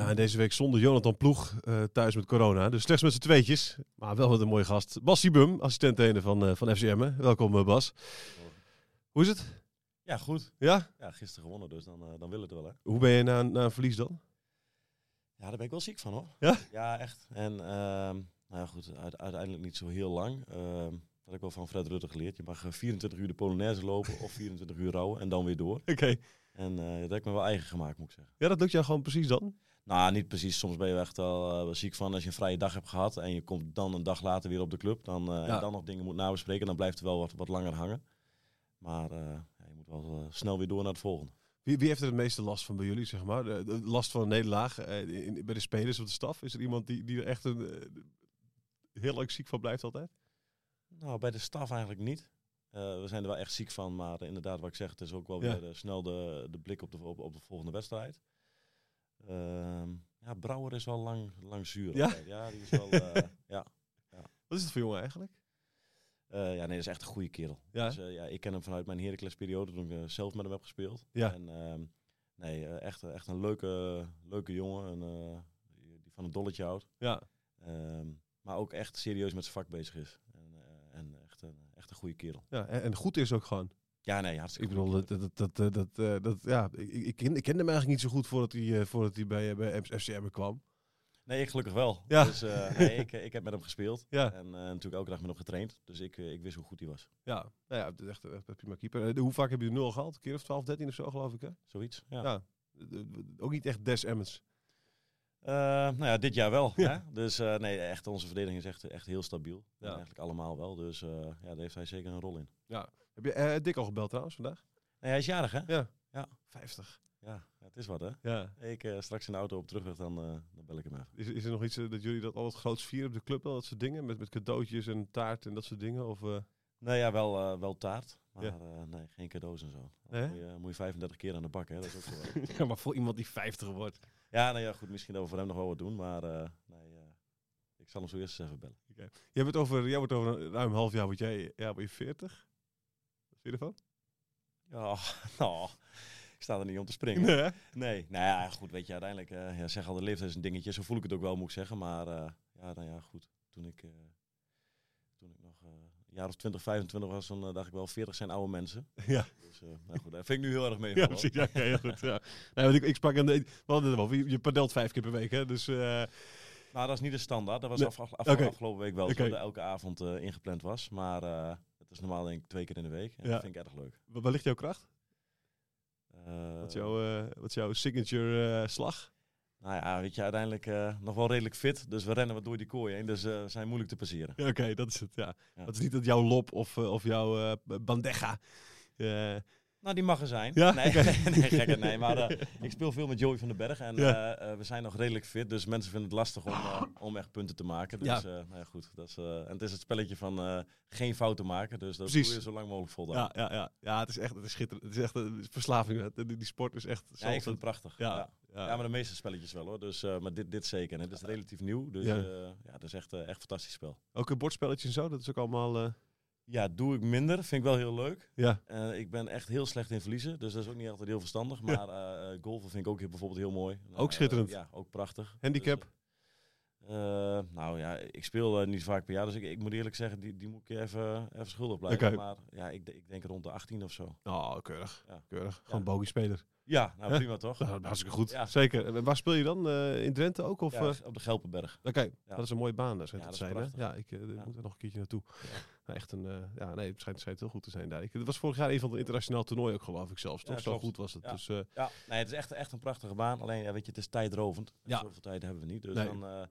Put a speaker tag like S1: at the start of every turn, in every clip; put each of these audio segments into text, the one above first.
S1: Ja, en deze week zonder Jonathan Ploeg uh, thuis met corona. Dus slechts met z'n tweetjes. Maar wel met een mooie gast. Bas Bum, assistent trainer van, uh, van FCM. Welkom uh, Bas. Hoe is het?
S2: Ja, goed.
S1: Ja?
S2: Ja, gisteren gewonnen, dus dan, dan wil het wel hè.
S1: Hoe ben je na, na een verlies dan?
S2: Ja, daar ben ik wel ziek van hoor.
S1: Ja?
S2: Ja, echt. En ehm, nou ja, goed, uiteindelijk niet zo heel lang. Ehm, dat heb ik wel van Fred Rutte geleerd. Je mag 24 uur de Polonaise lopen of 24 uur rouwen en dan weer door.
S1: Oké.
S2: En dat heb ik me wel eigen gemaakt, moet ik zeggen.
S1: Ja, dat lukt jou gewoon precies dan?
S2: Nou, niet precies. Soms ben je echt wel uh, ziek van als je een vrije dag hebt gehad en je komt dan een dag later weer op de club. Dan, uh,
S1: Ja.
S2: en dan nog dingen moet nabespreken, dan blijft het wel wat, wat langer hangen. Maar uh, ja, je moet wel snel weer door naar het volgende.
S1: Wie, wie heeft er het meeste last van bij jullie, zeg maar? De, de last van een nederlaag eh, bij de spelers of de staf? Is er iemand die, die er echt een, eh, heel lang ziek van blijft altijd?
S2: Nou, bij de staf eigenlijk niet. Eh, we zijn er wel echt ziek van, maar inderdaad, wat ik zeg, het is ook wel
S1: Ja.
S2: weer eh, snel de, de blik op de, op, op de volgende wedstrijd. Ehm, ja, Brouwer is wel lang, lang zuur.
S1: Ja?
S2: ja die is wel. eh, ja.
S1: Wat is het voor jongen eigenlijk?
S2: Eh, ja, nee, dat is echt een goede kerel.
S1: Ja?
S2: Dus, eh, ja, ik ken hem vanuit mijn Heracles-periode toen ik zelf met hem heb gespeeld.
S1: Ja.
S2: En ehm, nee, echt, echt een leuke, leuke jongen. En, die van een dolletje houdt.
S1: Ja.
S2: Ehm, maar ook echt serieus met zijn vak bezig is. En, en echt, een, echt een goede kerel.
S1: ja en, en goed is ook gewoon.
S2: Ja, nee,
S1: Ik
S2: hartstikke
S1: bedoel,
S2: goed.
S1: dat, dat, dat, dat, dat, eh, dat- ja, ik, ik, ken, ik kende hem eigenlijk niet zo goed voordat hij, eh, voordat hij bij, eh, bij FCM kwam.
S2: Nee, ik gelukkig wel.
S1: Ja.
S2: Dus eh, nee, ik, ik heb met hem gespeeld.
S1: Ja.
S2: En eh, natuurlijk elke dag met hem getraind. Dus ik, eh, ik wist hoe goed hij was.
S1: Ja, nou ja, het is echt, prima keeper. Eh, Hoe vaak heb je de nul gehaald? Een keer of 12, 13 of zo, geloof ik, hè?
S2: Zoiets. Ja.
S1: Ja. Eh, eh, Ook niet echt Des Emmons.
S2: Eh, nou ja, dit jaar wel.
S1: Ja.
S2: Hè? Dus eh, nee, echt, onze verdediging is echt, echt heel stabiel. En
S1: Ja.
S2: Eigenlijk allemaal wel. Dus eh, ja, daar heeft hij zeker een rol in.
S1: Heb je eh, Dick al gebeld trouwens vandaag?
S2: Nee, hij is jarig, hè?
S1: Ja.
S2: Ja.
S1: 50.
S2: Ja, het is wat, hè?
S1: Ja.
S2: Ik eh, straks in de auto op terugweg, dan, eh, dan bel ik hem even.
S1: Is, is er nog iets dat jullie dat altijd groots vieren op de club? Wel, dat soort dingen? Met, met cadeautjes en taart en dat soort dingen? Of,
S2: Nee, ja, wel, wel taart. Maar
S1: Ja.
S2: nee, geen cadeaus en zo.
S1: Nee?
S2: moet, je, moet je 35 keer aan de bak, hè? Dat is ook zo. wel.
S1: ja, maar voor iemand die 50 wordt.
S2: ja, nou ja, goed. Misschien dat we voor hem nog wel wat doen. Maar nee, ik zal hem zo eerst eens even bellen.
S1: Jij wordt over, jij wordt over een ruim een half jaar word jij, ja, word je 40? Je ervan?
S2: Ja, nou, ik sta er niet om te springen.
S1: Nee?
S2: Nee, nou ja, goed, weet je, uiteindelijk, eh ja, zeg al, de leeftijd is een dingetje. Zo voel ik het ook wel, moet ik zeggen. Maar eh, ja, nou ja, goed. Toen ik, eh, toen ik nog een jaar of 20, 25 was, dan dacht ik wel, 40 zijn oude mensen.
S1: Ja.
S2: Dus, nou goed, dat vind ik nu heel erg mee.
S1: Ja, precies. Ja, ja, heel goed. Ja. Nee, want ik, ik sprak aan de, we hadden het erover, je, padelt vijf keer per week, hè? Dus
S2: Nou, dat is niet de standaard. Dat was
S1: Nee.
S2: af, af- afgelopen week wel dat elke avond ingepland was. Maar het is normaal denk ik twee keer in de week. En
S1: Ja.
S2: dat vind ik erg leuk.
S1: wa- waar ligt jouw kracht?
S2: Eh,
S1: Wat is jouw, eh, wat is jouw signature eh, slag?
S2: Nou ja, weet je, uiteindelijk nog wel redelijk fit. Dus we rennen wat door die kooi heen. Dus we zijn moeilijk te passeren.
S1: Ja, Oké, dat is het, ja.
S2: Ja.
S1: Dat is niet dat jouw lop of, of jouw bandeja.
S2: Nou, die mag er zijn.
S1: Ja?
S2: Nee, nee, gekke, nee. Maar eh, ik speel veel met Joey van den Berg. En
S1: Ja.
S2: eh, eh, we zijn nog redelijk fit. Dus mensen vinden het lastig om, om echt punten te maken. Dus
S1: Ja.
S2: nou ja, goed. Dat is, en het is het spelletje van geen fouten maken. Dus dat
S1: Precies.
S2: doe je zo lang mogelijk vol.
S1: ja, ja, ja. ja, het is echt het is schitterend. Het is echt een verslaving. Die, die sport is echt...
S2: Ja, ik
S1: zoals
S2: vind het
S1: het-
S2: prachtig.
S1: Ja,
S2: Ja.
S1: ja.
S2: Ja. maar de meeste spelletjes wel hoor. Dus, maar dit, dit zeker. En het is relatief nieuw. Dus
S1: Ja.
S2: ja, ja dat is echt, echt een fantastisch spel.
S1: Ook een bordspelletje en zo, dat is ook allemaal...
S2: Ja, doe ik minder. Vind ik wel heel leuk.
S1: ja,
S2: Eh, ik ben echt heel slecht in verliezen. Dus dat is ook niet altijd heel verstandig. Maar eh, eh, golven vind ik ook heel- bijvoorbeeld heel mooi. Nou,
S1: Ook schitterend.
S2: ja, ook prachtig.
S1: handicap.
S2: Dus, eh, nou ja, ik speel niet vaak per jaar. Dus ik, ik moet eerlijk zeggen, die, die moet ik even, even schuldig blijven. Maar ja, ik, ik denk rond de 18 of zo.
S1: Oh, keurig.
S2: Ja.
S1: Keurig. Gewoon
S2: Ja.
S1: bogiespeler.
S2: Ja, nou prima toch?
S1: Nou, hartstikke goed.
S2: Ja.
S1: Zeker. En waar speel je dan? Eh, in Drenthe ook? Of,
S2: Ja,
S1: eh?
S2: op de Gelpenberg.
S1: Oké,
S2: Ja.
S1: dat is een mooie baan, daar schijnt
S2: Ja,
S1: het zijn. Hè? Ja, ik eh, moet er nog een keertje naartoe. Nou, echt een, ja, nee, het schijnt, schijnt heel goed te zijn daar. Ik, het was vorig jaar een van de internationaal toernooien ook, geloof ik zelfs. Toch? Zo goed was het.
S2: Ja.
S1: Dus,
S2: Ja, nee, het is echt, echt een prachtige baan. Alleen, ja, weet je, het is tijdrovend. En
S1: Ja.
S2: Zoveel tijd hebben we niet. Dus
S1: Nee.
S2: dan,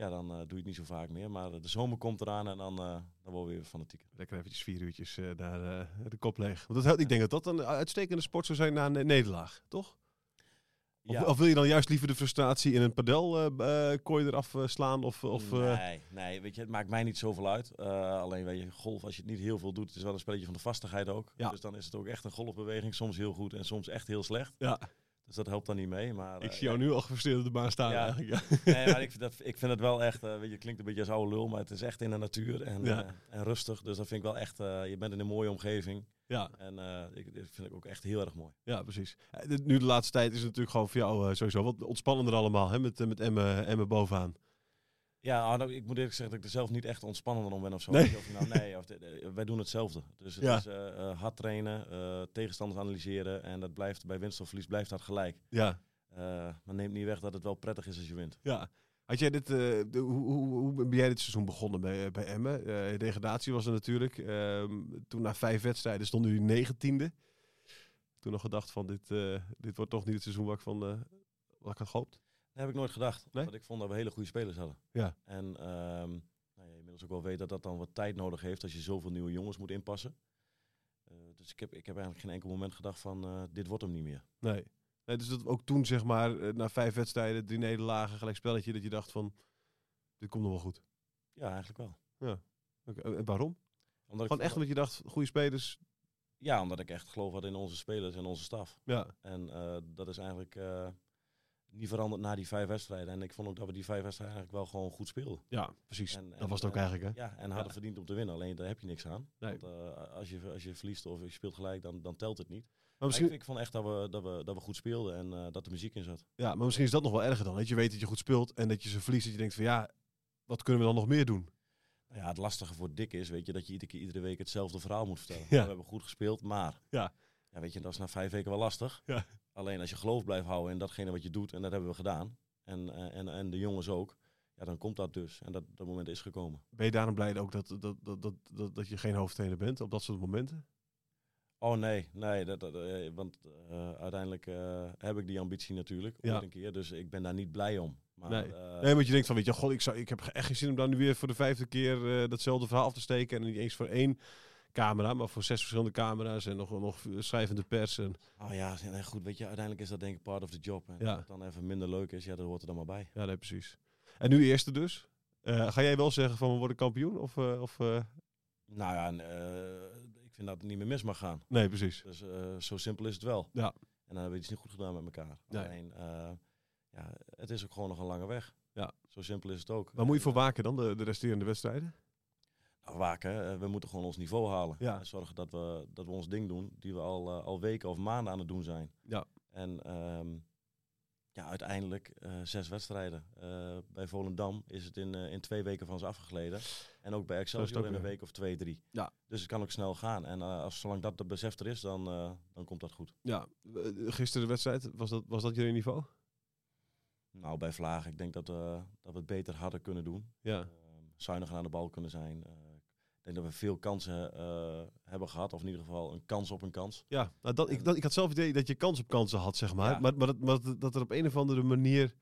S2: ja, dan eh, doe je het niet zo vaak meer. Maar de zomer komt eraan en dan, eh, dan worden we weer fanatiek.
S1: lekker eventjes vier uurtjes eh, daar de kop leeg. Want dat, ik denk dat dat een uitstekende sport zou zijn na een nederlaag, toch? Of,
S2: Ja.
S1: of wil je dan juist liever de frustratie in een padel eh, eh, kooi eraf slaan? Of, of,
S2: nee, nee, weet je, het maakt mij niet zoveel uit. Alleen weet je, golf, als je het niet heel veel doet, het is wel een spelletje van de vastigheid ook.
S1: Ja.
S2: Dus dan is het ook echt een golfbeweging, soms heel goed en soms echt heel slecht.
S1: ja,
S2: Dus dat helpt dan niet mee. Maar,
S1: ik
S2: eh,
S1: zie jou nu al gefrustreerd op de baan staan.
S2: Ja.
S1: Eigenlijk, ja.
S2: Nee, maar ik vind, dat, ik vind het wel echt, eh, weet je, het klinkt een beetje als oude lul, maar het is echt in de natuur en, eh, en rustig. Dus dat vind ik wel echt, je bent in een mooie omgeving.
S1: Ja,
S2: En eh, ik, dat vind ik ook echt heel erg mooi.
S1: ja, precies. Nu de laatste tijd is het natuurlijk gewoon voor jou sowieso wat ontspannender allemaal. Hè? Met, met Emme, Emme bovenaan.
S2: Ja, ah, nou, ik moet eerlijk zeggen dat ik er zelf niet echt ontspannender om ben of zo.
S1: Nee.
S2: Of nou, nee, of wij doen hetzelfde. Dus het
S1: Ja.
S2: is eh, eh, hard trainen, eh, tegenstanders analyseren en dat blijft bij winst of verlies blijft dat gelijk.
S1: Ja,
S2: maar neemt niet weg dat het wel prettig is als je wint.
S1: ja. Had jij dit, de- hoe, hoe, hoe ben jij dit seizoen begonnen bij, bij Emmen? Degradatie was er natuurlijk. Ehm, toen na vijf wedstrijden stonden jullie negentiende. Toen nog gedacht van dit, dit wordt toch niet het seizoen waar ik van wat ik had gehoopt.
S2: Dat heb ik nooit gedacht.
S1: Nee?
S2: Want ik vond dat we hele goede spelers hadden.
S1: Ja.
S2: En ehm nou ja, inmiddels ook wel weet dat dat dan wat tijd nodig heeft als je zoveel nieuwe jongens moet inpassen. Eh, dus ik heb, ik heb eigenlijk geen enkel moment gedacht van eh, dit wordt hem niet meer.
S1: Nee. nee. Dus dat ook toen zeg maar eh, na vijf wedstrijden, drie nederlagen, gelijk spelletje, dat je dacht van dit komt nog wel goed.
S2: Ja, eigenlijk wel.
S1: Oké, En waarom?
S2: Omdat ik
S1: Gewoon echt omdat je dacht, goede spelers.
S2: Ja, omdat ik echt geloof had in onze spelers en onze staf.
S1: Ja,
S2: En dat is eigenlijk niet veranderd na die vijf wedstrijden. En ik vond ook dat we die vijf wedstrijden eigenlijk wel gewoon goed speelden.
S1: ja precies.
S2: En-
S1: dat was het ook eigenlijk hè?
S2: Ja, en hadden verdiend om te winnen. Alleen daar heb je niks aan.
S1: Nee.
S2: Want eh, als, je, als je verliest of je speelt gelijk, dan, dan telt het niet.
S1: Maar
S2: Maar
S1: misschien,
S2: ik, ik vond echt dat we, dat, we, dat we goed speelden en eh, dat er muziek in zat.
S1: ja, maar misschien is dat nog wel erger dan. Dat je weet dat je goed speelt en dat je ze verliest. Dat je denkt van ja, wat kunnen we dan nog meer doen?
S2: Nou ja, het lastige voor Dick is, weet je, dat je iedere, keer, iedere week hetzelfde verhaal moet vertellen.
S1: Ja.
S2: We hebben goed gespeeld, maar...
S1: Ja.
S2: Ja, weet je, dat is na vijf weken wel lastig.
S1: Ja.
S2: Alleen als je geloof blijft houden in datgene wat je doet, en dat hebben we gedaan, en, eh, en, en de jongens ook, ja, dan komt dat dus. En dat, dat moment is gekomen.
S1: Ben je daarom blij ook dat, dat, dat, dat, dat, dat je geen hoofdtrainer bent op dat soort momenten?
S2: Oh nee, nee, dat, dat, eh, want eh, uiteindelijk heb ik die ambitie natuurlijk,
S1: Ja.
S2: ooit een keer, dus ik ben daar niet blij om. Maar,
S1: Nee. Nee, want je denkt van, weet je, god, ik, zou, ik heb echt geen zin om dan nu weer voor de vijfde keer datzelfde verhaal af te steken. En niet eens voor één camera, maar voor zes verschillende camera's en nog, nog schrijvende pers. En,
S2: Oh ja, nee, goed, weet je, uiteindelijk is dat denk ik part of the job. En
S1: Ja.
S2: het dan even minder leuk is, ja, dat hoort er dan maar bij.
S1: ja, nee, precies. En nu eerste dus. Eh, ga jij wel zeggen van, we worden kampioen? Of, eh, of, eh,
S2: Nou ja, ik vind dat het niet meer mis mag gaan.
S1: nee, precies.
S2: Dus zo simpel is het wel.
S1: Ja.
S2: En dan hebben we iets niet goed gedaan met elkaar.
S1: Nee.
S2: Alleen, ja, het is ook gewoon nog een lange weg.
S1: Ja.
S2: Zo simpel is het ook.
S1: Waar moet je voor waken dan, de, de resterende wedstrijden?
S2: Waken, we moeten gewoon ons niveau halen.
S1: Ja.
S2: Zorgen dat we, dat we ons ding doen, die we al, eh, al weken of maanden aan het doen zijn.
S1: Ja.
S2: En ehm, ja, uiteindelijk eh, zes wedstrijden. Eh, bij Volendam is het in, in twee weken van ons afgegleden. En ook bij
S1: ook
S2: Excelsior in een week of twee, drie.
S1: Ja.
S2: Dus het kan ook snel gaan. En als, zolang dat de besef er is, dan, dan komt dat goed.
S1: Ja, gisteren de wedstrijd, was dat, was dat jullie niveau?
S2: Nou, bij Vlagen, ik denk dat, dat we het beter hadden kunnen doen.
S1: Ja.
S2: Ehm, zuiniger aan de bal kunnen zijn. Ik denk dat we veel kansen eh, hebben gehad. Of in ieder geval een kans op een kans.
S1: Ja, nou dat, ik, dat, ik had zelf het idee dat je kans op kansen had, zeg maar.
S2: Ja.
S1: Maar, maar, dat, maar dat- dat er op een of andere manier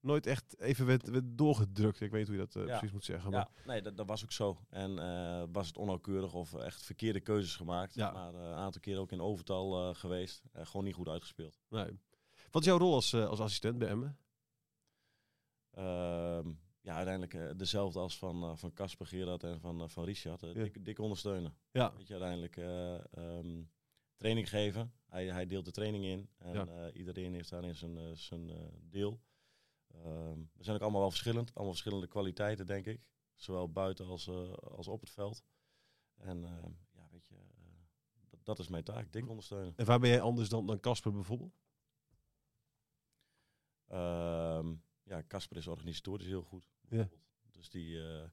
S1: nooit echt even werd, werd doorgedrukt. Ik weet hoe je dat eh,
S2: Ja.
S1: precies moet zeggen. Maar,
S2: Ja, nee, dat, dat was ook zo. En eh, was het onnauwkeurig of echt verkeerde keuzes gemaakt.
S1: Ja.
S2: Maar een aantal keer ook in overtal geweest. Gewoon niet goed uitgespeeld.
S1: nee. Wat is jouw rol als, als assistent bij Emmen?
S2: Ja, uiteindelijk eh, dezelfde als van eh, van Casper Gerard en van, eh, van Richard.
S1: Ja.
S2: dik, dik ondersteunen.
S1: Ja,
S2: Weet je, uiteindelijk eh, ehm, training geven. Hij, hij deelt de training in. En
S1: Ja.
S2: iedereen heeft daarin zijn, zijn deel. Ehm, we zijn ook allemaal wel verschillend. Allemaal verschillende kwaliteiten, denk ik. Zowel buiten als, als op het veld. En ehm, ja, weet je, dat, dat is mijn taak. Dik ondersteunen.
S1: en waar ben jij anders dan dan Casper bijvoorbeeld?
S2: Ja, Casper is organisatorisch heel goed. bijvoorbeeld. Dus die, eh,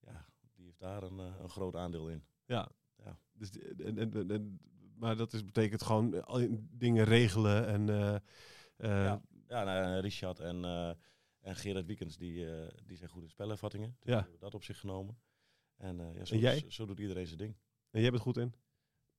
S2: ja, die heeft daar een, eh, een groot aandeel in.
S1: Ja.
S2: Ja.
S1: Dus, die- en, en, Maar dat is, betekent gewoon eh, dingen regelen en...
S2: Ja. Ja, nou, Richard en, en Gerard Wiekens, die, die zijn goed in spelervattingen. Dus
S1: Ja.
S2: hebben dat op zich genomen. En, ja, zo,
S1: En jij?
S2: Zo, zo doet iedereen zijn ding.
S1: En jij bent goed in?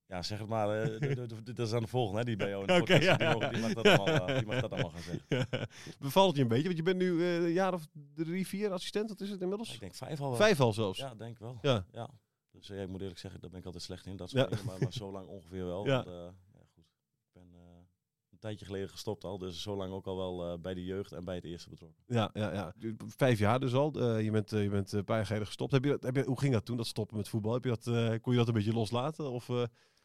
S2: Ja, zeg het maar. eh, dat is aan de volgende, hè, die bij jou in de
S1: Oké,
S2: podcast
S1: ja, ja.
S2: mogen- die mag dat allemaal, eh, die mag dat allemaal gaan zeggen.
S1: Bevalt het je een beetje? Want je bent nu eh, een jaar of drie, vier assistent. Wat is het inmiddels?
S2: Ik denk vijf al.
S1: Vijf al zelfs.
S2: Ja, denk wel.
S1: Ja.
S2: Ja. Dus ja, ik moet eerlijk zeggen, daar ben ik altijd slecht in. Dat
S1: Ja.
S2: soort dingen, maar, maar zo lang ongeveer wel.
S1: Ja.
S2: Want, ja, goed. Ik ben een tijdje geleden gestopt al, dus zo lang ook al wel bij de jeugd en bij het eerste betrokken.
S1: Ja, ja, ja. Vijf jaar dus al. Je bent, je bent een paar jaar geleden gestopt. Heb je, heb je, hoe ging dat toen, dat stoppen met voetbal? Heb je dat, kon je dat een beetje loslaten? Of,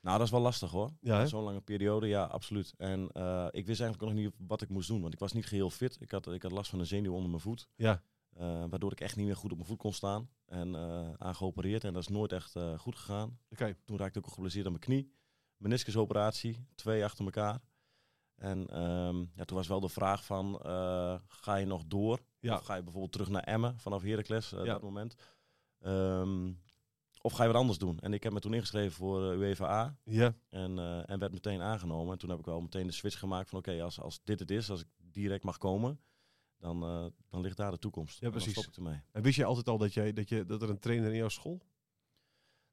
S2: Nou, dat is wel lastig hoor.
S1: ja?
S2: Zo'n lange periode, ja, absoluut. En eh, ik wist eigenlijk nog niet wat ik moest doen, want ik was niet geheel fit. Ik had, ik had last van een zenuw onder mijn voet.
S1: Ja.
S2: Eh, waardoor ik echt niet meer goed op mijn voet kon staan. En eh aan geopereerd. En dat is nooit echt eh, goed gegaan.
S1: Oké.
S2: Toen raakte ik ook geblesseerd aan mijn knie. Meniscusoperatie, twee achter elkaar. En ehm, ja, toen was wel de vraag van, eh, ga je nog door?
S1: Ja.
S2: Of ga je bijvoorbeeld terug naar Emmen vanaf Heracles, eh
S1: Ja.
S2: dat moment? Ehm, of ga je wat anders doen? En ik heb me toen ingeschreven voor eh, UEFA A.
S1: Ja,
S2: En, eh, en werd meteen aangenomen. En toen heb ik wel meteen de switch gemaakt van oké, als, als dit het is, als ik direct mag komen, dan, eh, dan ligt daar de toekomst.
S1: Ja,
S2: En
S1: precies.
S2: stop ik ermee.
S1: en wist je altijd al dat, jij, dat, je, dat er een trainer in jouw school?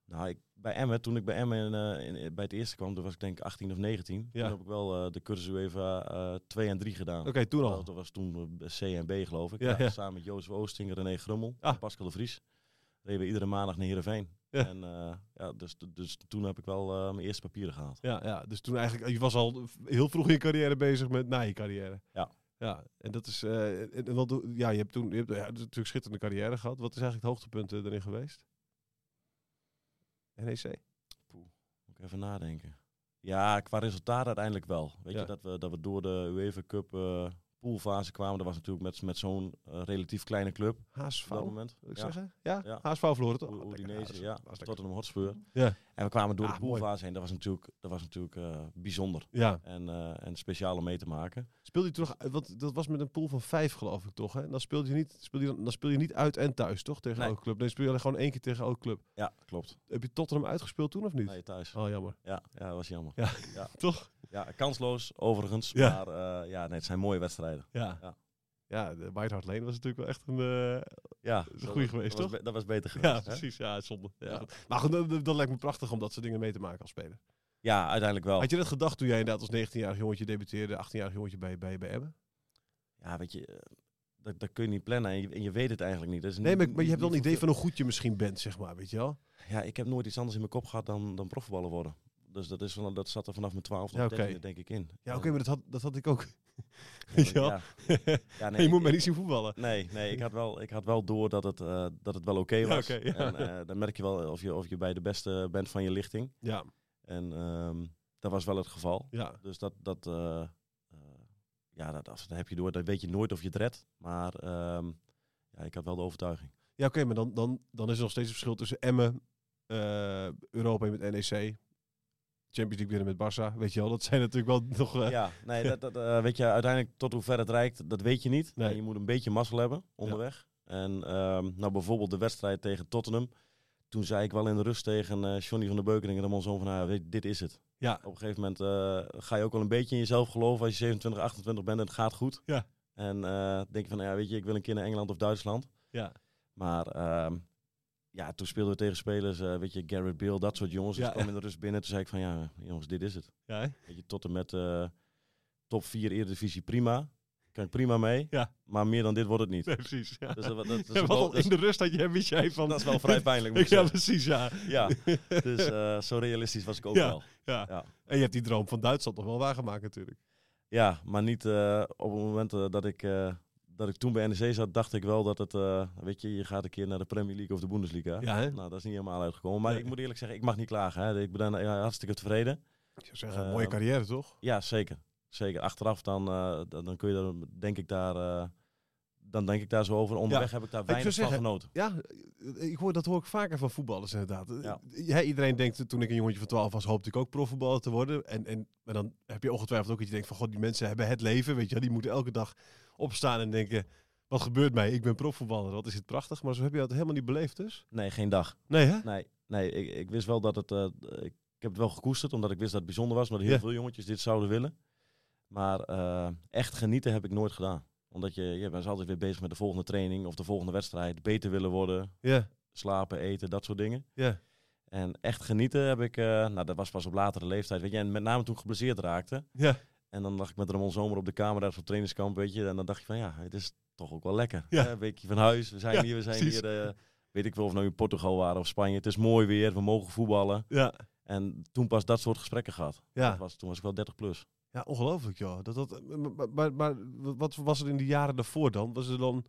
S2: Nou, ik, bij Emmen, toen ik bij Emmen in, in- bij het eerste kwam, toen was ik denk ik 18 of 19.
S1: Ja.
S2: Toen heb ik wel de cursus UEFA eh 2 en 3 gedaan.
S1: Oké, toen al.
S2: Dat was toen C en B geloof ik.
S1: Ja,
S2: Ja,
S1: ja.
S2: Samen met Jozef Oosting, René Grummel
S1: Ah.
S2: en Pascal de Vries. Reden we iedere maandag naar Heerenveen.
S1: Ja.
S2: En eh, ja, dus, dus toen heb ik wel eh, mijn eerste papieren gehaald.
S1: Ja, ja, dus toen eigenlijk, je was al heel vroeg in je carrière bezig met na je carrière.
S2: Ja.
S1: Ja, en dat is, eh, en, wat, doe- ja, je hebt toen, je hebt ja, natuurlijk schitterende carrière gehad. Wat is eigenlijk het hoogtepunt erin geweest? NEC?
S2: Moet ik even nadenken. Ja, qua resultaat uiteindelijk wel. Weet
S1: Ja.
S2: je, dat we, dat we door de UEFA Cup poolfase kwamen. Dat was natuurlijk met, met zo'n eh, relatief kleine club
S1: HSV,
S2: op dat moment.
S1: wil ik
S2: Ja.
S1: zeggen? Ja,
S2: Ja.
S1: HSV verloren toch?
S2: U-
S1: Ah.
S2: Udinese, ja. Tottenham Hotspur.
S1: Ja.
S2: En we kwamen door
S1: Ah,
S2: de
S1: mooi.
S2: poolfase heen. Dat was natuurlijk, dat was natuurlijk eh, bijzonder.
S1: Ja.
S2: En, eh, en speciaal om mee te maken.
S1: Speelde je nog, want dat was met een pool van vijf geloof ik toch? Hè? En dan speelde je niet, speelde je, dan- dan speel je niet uit en thuis toch tegen
S2: Nee.
S1: elke club? Nee, speel je gewoon één keer tegen elke club.
S2: Ja, klopt.
S1: Heb je Tottenham uitgespeeld toen of niet?
S2: Nee, thuis.
S1: Oh, jammer.
S2: Ja, ja, dat was jammer.
S1: Ja,
S2: Ja.
S1: toch?
S2: Ja, kansloos overigens.
S1: Ja.
S2: Maar eh, ja, nee, het zijn mooie wedstrijden.
S1: Ja.
S2: Ja.
S1: Ja, de White Hart Lane was natuurlijk wel echt een... eh,
S2: Ja,
S1: een goeie geweest,
S2: dat was
S1: toch?
S2: dat was beter geweest.
S1: ja,
S2: hè?
S1: precies. Ja, zonde. Ja. Maar goed, dat, dat lijkt me prachtig om dat soort dingen mee te maken als speler.
S2: Ja, uiteindelijk wel.
S1: Had je dat gedacht toen jij inderdaad als 19-jarig jongetje debuteerde, 18-jarig jongetje bij, bij, bij Emmen?
S2: Ja, weet je, eh, dat, dat kun je niet plannen en je, en je weet het eigenlijk niet. Dat is
S1: Nee,
S2: niet-
S1: maar, maar je hebt wel een idee van hoe goed je misschien bent, zeg maar, weet je wel?
S2: Ja, ik heb nooit iets anders in mijn kop gehad dan, dan profvoetballer worden. Dus dat, is, van- dat zat er vanaf mijn 12
S1: Ja,
S2: of
S1: oké.
S2: 13e denk ik in.
S1: Ja, oké, maar dat had, dat had ik ook.
S2: ja? Ja, nee,
S1: je moet mij niet zien voetballen.
S2: Nee, nee ik, had wel, ik had wel door dat het, eh, dat het wel oké was.
S1: ja.
S2: En eh, dan merk je wel of je, of je bij de beste bent van je lichting.
S1: Ja,
S2: En ehm, dat was wel het geval.
S1: ja.
S2: Dus dat, dat, eh, ja, dat, dat heb je door. Dan weet je nooit of je het redt. Maar ehm, ja, ik had wel de overtuiging.
S1: Ja, oké, maar dan, dan, dan is er nog steeds een verschil tussen Emmen, Europa met NEC, Champions League winnen met Barça. Weet je wel, dat zijn natuurlijk wel nog... eh,
S2: Ja, nee, dat, dat, eh, weet je, uiteindelijk tot hoe ver het reikt, dat weet je niet.
S1: Nee.
S2: En je moet een beetje mazzel hebben onderweg. En ehm, nou, bijvoorbeeld de wedstrijd tegen Tottenham. Toen zei ik wel in de rust tegen eh Johnny van der Beukering en de zoon van, nou, dit is het.
S1: Ja.
S2: Op een gegeven moment ga je ook wel een beetje in jezelf geloven als je 27, 28 bent en het gaat goed.
S1: Ja.
S2: En denk je van, ja, weet je, ik wil een keer naar Engeland of Duitsland.
S1: Ja.
S2: Maar ehm, ja, toen speelden we tegen spelers, eh, weet je, Garrett Bale, dat soort jongens. Dus
S1: Ja,
S2: ik kwam
S1: ja.
S2: in de rust binnen. Toen zei ik van, ja, jongens, dit is het.
S1: Ja, hè?
S2: Weet je, tot en met eh, top 4 Eredivisie prima. Kan ik prima mee.
S1: Ja.
S2: Maar meer dan dit wordt het niet.
S1: Nee, precies. Ja.
S2: Dus dat, dat, dat, is
S1: Ja,
S2: wel- dat
S1: in de rust had je, wist jij van...
S2: dat is wel vrij pijnlijk, moet ik
S1: ja, precies, ja.
S2: Ja, dus eh, zo realistisch was ik ook wel.
S1: ja.
S2: Ja.
S1: En je hebt die droom van Duitsland nog wel waargemaakt natuurlijk.
S2: Ja, maar niet op het moment dat ik... eh, dat ik toen bij NEC zat, dacht ik wel dat het, eh, weet je, je gaat een keer naar de Premier League of de Bundesliga.
S1: Ja, hè?
S2: Nou, dat is niet helemaal uitgekomen. Maar
S1: Nee.
S2: ik moet eerlijk zeggen, ik mag niet klagen. Hè. Ik ben ja, hartstikke tevreden.
S1: Ik zou zeggen, een
S2: Eh,
S1: mooie carrière toch?
S2: Ja, zeker. Zeker. Achteraf dan, eh, dan, dan kun je er, denk ik daar, eh, dan denk ik daar zo over. Onderweg heb ik daar weinig van
S1: zeggen,
S2: genoten.
S1: Ja, eh, ik hoor, dat hoor ik vaker van voetballers inderdaad. Eh,
S2: Ja.
S1: Ja, iedereen denkt, toen ik een jongetje van 12 was, hoopte ik ook profvoetballer te worden. En, en, maar dan heb je ongetwijfeld ook dat je denkt van, god, die mensen hebben het leven, weet je. Die moeten elke dag opstaan en denken, wat gebeurt mij? Ik ben profvoetballer, wat is het prachtig. Maar zo heb je dat helemaal niet beleefd dus?
S2: Nee, geen dag.
S1: Nee, hè?
S2: Nee, nee ik, ik wist wel dat het... eh, ik heb het wel gekoesterd, omdat ik wist dat het bijzonder was. Omdat heel
S1: Ja.
S2: veel jongetjes dit zouden willen. Maar eh, echt genieten heb ik nooit gedaan. Omdat je, je bent altijd weer bezig met de volgende training of de volgende wedstrijd. Beter willen worden,
S1: Ja,
S2: slapen, eten, dat soort dingen.
S1: ja.
S2: En echt genieten heb ik, eh, nou dat was pas op latere leeftijd. Weet je, en met name toen ik geblesseerd raakte.
S1: Ja,
S2: En dan lag ik met Ramon Zomer op de kamer daar op trainingskamp, weet je. En dan dacht je van ja, het is toch ook wel lekker.
S1: Ja.
S2: Hè, Een weekje van huis, we zijn
S1: Ja,
S2: hier, we zijn
S1: precies.
S2: hier, eh, weet ik wel of we nou in Portugal waren of Spanje. Het is mooi weer, we mogen voetballen.
S1: ja.
S2: En toen pas dat soort gesprekken gehad.
S1: Ja.
S2: Dat was, toen was ik wel 30 plus.
S1: Ja, ongelooflijk joh. Dat, dat, maar, maar, maar wat was er in de jaren daarvoor dan? Was, er dan,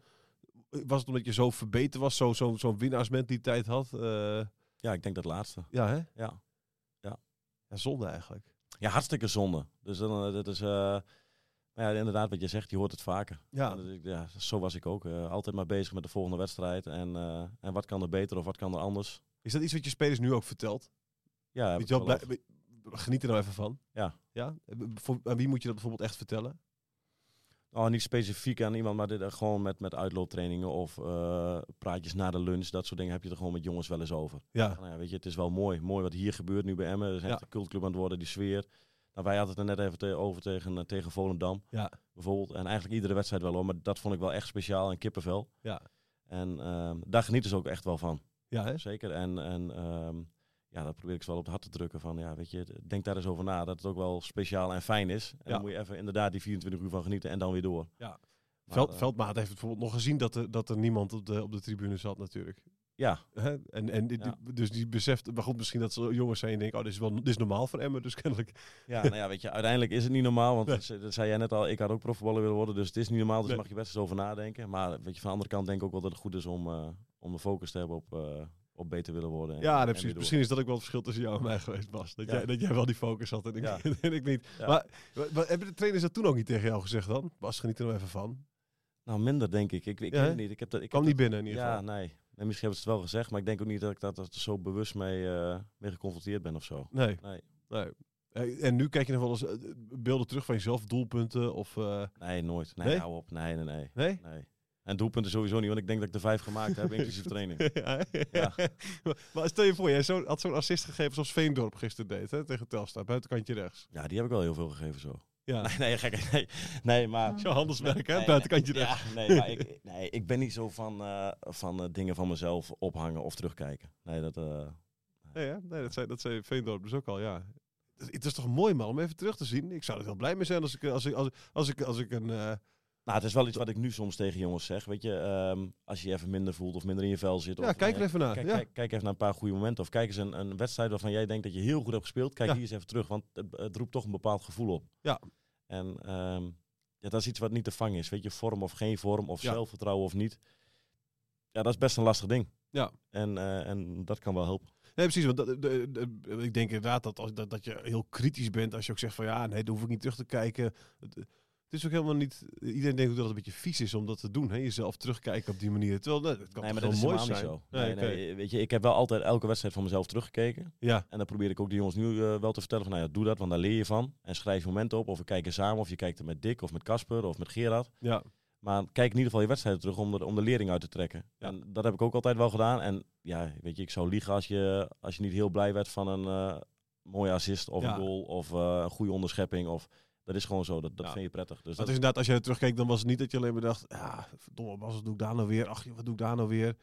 S1: was het omdat je zo verbeterd was, zo'n zo, zo'n winnaarsmentaliteit had? Eh,
S2: Ja, ik denk dat laatste.
S1: ja, hè?
S2: Ja.
S1: Ja, zonde eigenlijk.
S2: Ja, hartstikke zonde. Dus dan, eh, dat is, eh, ja, inderdaad wat je zegt, je hoort het vaker.
S1: Ja,
S2: En dus ja zo was ik ook. eh, altijd maar bezig met de volgende wedstrijd. En, en wat kan er beter of wat kan er anders?
S1: is dat iets wat je spelers nu ook vertelt?
S2: Ja,
S1: Weet je wel, geniet er nou even van.
S2: Ja.
S1: ja? Voor, aan wie moet je dat bijvoorbeeld echt vertellen?
S2: Oh, niet specifiek aan iemand, maar dit, eh, gewoon met, met uitlooptrainingen of eh, praatjes na de lunch. Dat soort dingen heb je er gewoon met jongens wel eens over.
S1: Ja,
S2: Van, ja, weet je, het is wel mooi. Mooi wat hier gebeurt nu bij Emmen. Het is echt
S1: Ja.
S2: een cultclub aan het worden, die sfeer. Nou, wij hadden het er net even te- over tegen, eh, tegen Volendam.
S1: ja,
S2: Bijvoorbeeld. En eigenlijk iedere wedstrijd wel hoor. Maar dat vond ik wel echt speciaal en kippenvel.
S1: ja.
S2: En ehm, daar genieten ze ook echt wel van.
S1: Ja, hè?
S2: Zeker. En, en ehm, ja, dat probeer ik ze wel op het hart te drukken. Van ja, weet je, denk daar eens over na. Dat het ook wel speciaal en fijn is. En
S1: Ja.
S2: dan moet je even inderdaad die 24 uur van genieten en dan weer door.
S1: Ja. Veld,
S2: eh,
S1: Veldmaat heeft bijvoorbeeld nog gezien dat er, dat er niemand op de, op de tribune zat natuurlijk.
S2: Ja,
S1: Hè? En, en die-
S2: Ja.
S1: die- dus die beseft, maar goed, misschien dat ze jongens zijn en denken, oh, dit is, wel, dit is normaal voor Emmen, dus kennelijk.
S2: ja, nou ja, weet je, uiteindelijk is het niet normaal. Want
S1: Nee.
S2: dat, ze- dat zei jij net al, ik had ook profvoetballer willen worden. Dus het is niet normaal, dus
S1: Nee.
S2: mag je best eens over nadenken. Maar weet je, van de andere kant denk ik ook wel dat het goed is om, eh, om de focus te hebben op, eh, op beter willen worden. en-
S1: Ja,
S2: en
S1: precies. Misschien is dat ook wel het verschil tussen jou en mij geweest, Bas. Dat,
S2: Ja.
S1: jij, dat jij wel die focus had en ik,
S2: Ja.
S1: en ik niet.
S2: Ja.
S1: Maar hebben de trainers dat toen ook niet tegen jou gezegd dan? Bas, geniet er nou even van.
S2: Nou, minder denk ik. Ik, ik
S1: Ja,
S2: weet het niet. Ik heb dat, ik
S1: Kwam niet binnen in
S2: dat-
S1: ieder
S2: Ja,
S1: geval.
S2: nee. nee. Misschien hebben ze het wel gezegd, maar ik denk ook niet dat ik dat, er zo bewust mee, eh, mee geconfronteerd ben of zo.
S1: Nee.
S2: Nee.
S1: nee. En nu kijk je nog wel eens eh, beelden terug van jezelf, doelpunten of... eh,
S2: Nee, nooit. Nee,
S1: Nee?
S2: hou op. Nee, nee, nee.
S1: nee?
S2: nee. En doelpunten sowieso niet, want ik denk dat ik er vijf gemaakt heb, inclusief training.
S1: ja,
S2: Ja.
S1: maar, maar stel je voor, jij zo, had zo'n assist gegeven zoals Veendorp gisteren deed, hè, tegen Telstar, buitenkantje rechts.
S2: Ja, die heb ik wel heel veel gegeven zo.
S1: Ja,
S2: Nee, nee, gek. Nee, nee maar...
S1: zo'n handelsmerk, hè, buitenkantje
S2: nee,
S1: rechts.
S2: Ja, nee, maar ik, nee, ik ben niet zo van, eh, van eh, dingen van mezelf ophangen of terugkijken. Nee, dat... eh,
S1: Nee, hè? nee dat, zei, dat zei Veendorp dus ook al, ja. Het- is toch mooi man om even terug te zien. Ik zou er heel blij mee zijn als ik, als ik, als, ik- als ik, als ik een...
S2: Nou, het is wel iets wat ik nu soms tegen jongens zeg. Weet je, ehm, als je je even minder voelt of minder in je vel zit.
S1: ja,
S2: of,
S1: kijk er even naar.
S2: Kijk,
S1: ja.
S2: kijk, kijk even naar een paar goede momenten. Of kijk eens een, een wedstrijd waarvan jij denkt dat je heel goed hebt gespeeld. Kijk
S1: Ja.
S2: die eens even terug, want het, het roept toch een bepaald gevoel op.
S1: Ja.
S2: En ehm, ja, dat is iets wat niet te vangen is. Weet je, vorm of geen vorm, of
S1: Ja.
S2: zelfvertrouwen of niet. Ja, dat is best een lastig ding.
S1: Ja.
S2: En, eh, en dat kan wel helpen.
S1: Nee, precies. Want dat, de, de- ik denk inderdaad dat, als, dat, dat je heel kritisch bent als je ook zegt van ja, nee, daar hoef ik niet terug te kijken. Het, het is ook helemaal niet. Iedereen denkt dat het een beetje vies is om dat te doen. Hè? Jezelf terugkijken op die manier. Terwijl nee, het kan
S2: nee, maar dat is
S1: mooi
S2: helemaal niet
S1: zijn.
S2: zo. Nee,
S1: Nee,
S2: nee, weet je, ik heb wel altijd elke wedstrijd van mezelf teruggekeken.
S1: Ja,
S2: En dan probeer ik ook de jongens nu eh, wel te vertellen van, nou ja, doe dat, want daar leer je van. En schrijf je momenten op, of we kijken samen, of je kijkt er met Dick, of met Casper, of met Gerard.
S1: ja,
S2: Maar kijk in ieder geval je wedstrijden terug om de, om de lering uit te trekken.
S1: Ja.
S2: En dat heb ik ook altijd wel gedaan. En ja, weet je, ik zou liegen als je, als je niet heel blij werd van een eh, mooie assist of
S1: Ja.
S2: een goal of eh, een goede onderschepping. Of, dat is gewoon zo, dat, dat
S1: Ja.
S2: vind je prettig. Dus dat,
S1: is inderdaad, als je er terugkeek, dan was het niet dat je alleen maar dacht, ja, verdomme, wat doe ik daar nou weer? Ach, wat doe ik daar nou weer?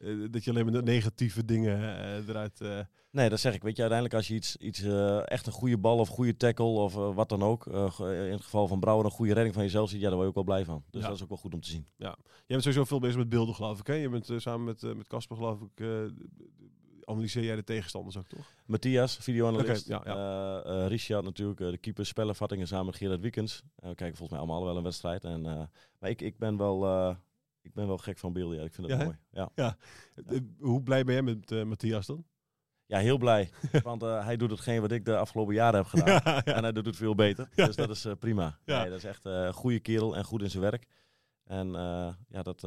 S1: Eh, dat je alleen maar de negatieve dingen eh, eruit... eh,
S2: Nee, dat zeg ik. Weet je, uiteindelijk als je iets, iets eh, echt een goede bal of goede tackle of wat dan ook. eh, in het geval van Brouwer een goede redding van jezelf ziet, ja, daar word je ook wel blij van. Dus
S1: Ja.
S2: dat is ook wel goed om te zien.
S1: Je bent sowieso veel bezig met beelden, geloof ik. Hè? Je bent samen met, eh, met Casper, geloof ik, eh, analyseer jij de tegenstanders ook, toch?
S2: Matthias, videoanalist.
S1: Oké, ja,
S2: Eh, eh, Richard natuurlijk, eh, de keeper, spellenvattingen samen met Gerard Wiekens. We kijken volgens mij allemaal wel een wedstrijd. En, maar ik, ik, ben wel, ik ben wel gek van beelden, ja. Ik vind het
S1: Ja,
S2: mooi. Ja.
S1: Eh, hoe blij ben jij met Matthias dan?
S2: ja, heel blij. want hij doet hetgeen wat ik de afgelopen jaren heb gedaan.
S1: ja, ja.
S2: En hij doet het veel beter.
S1: Ja.
S2: Dus dat is prima.
S1: Ja.
S2: Nee, dat is echt een goede kerel en goed in zijn werk. En ja, dat,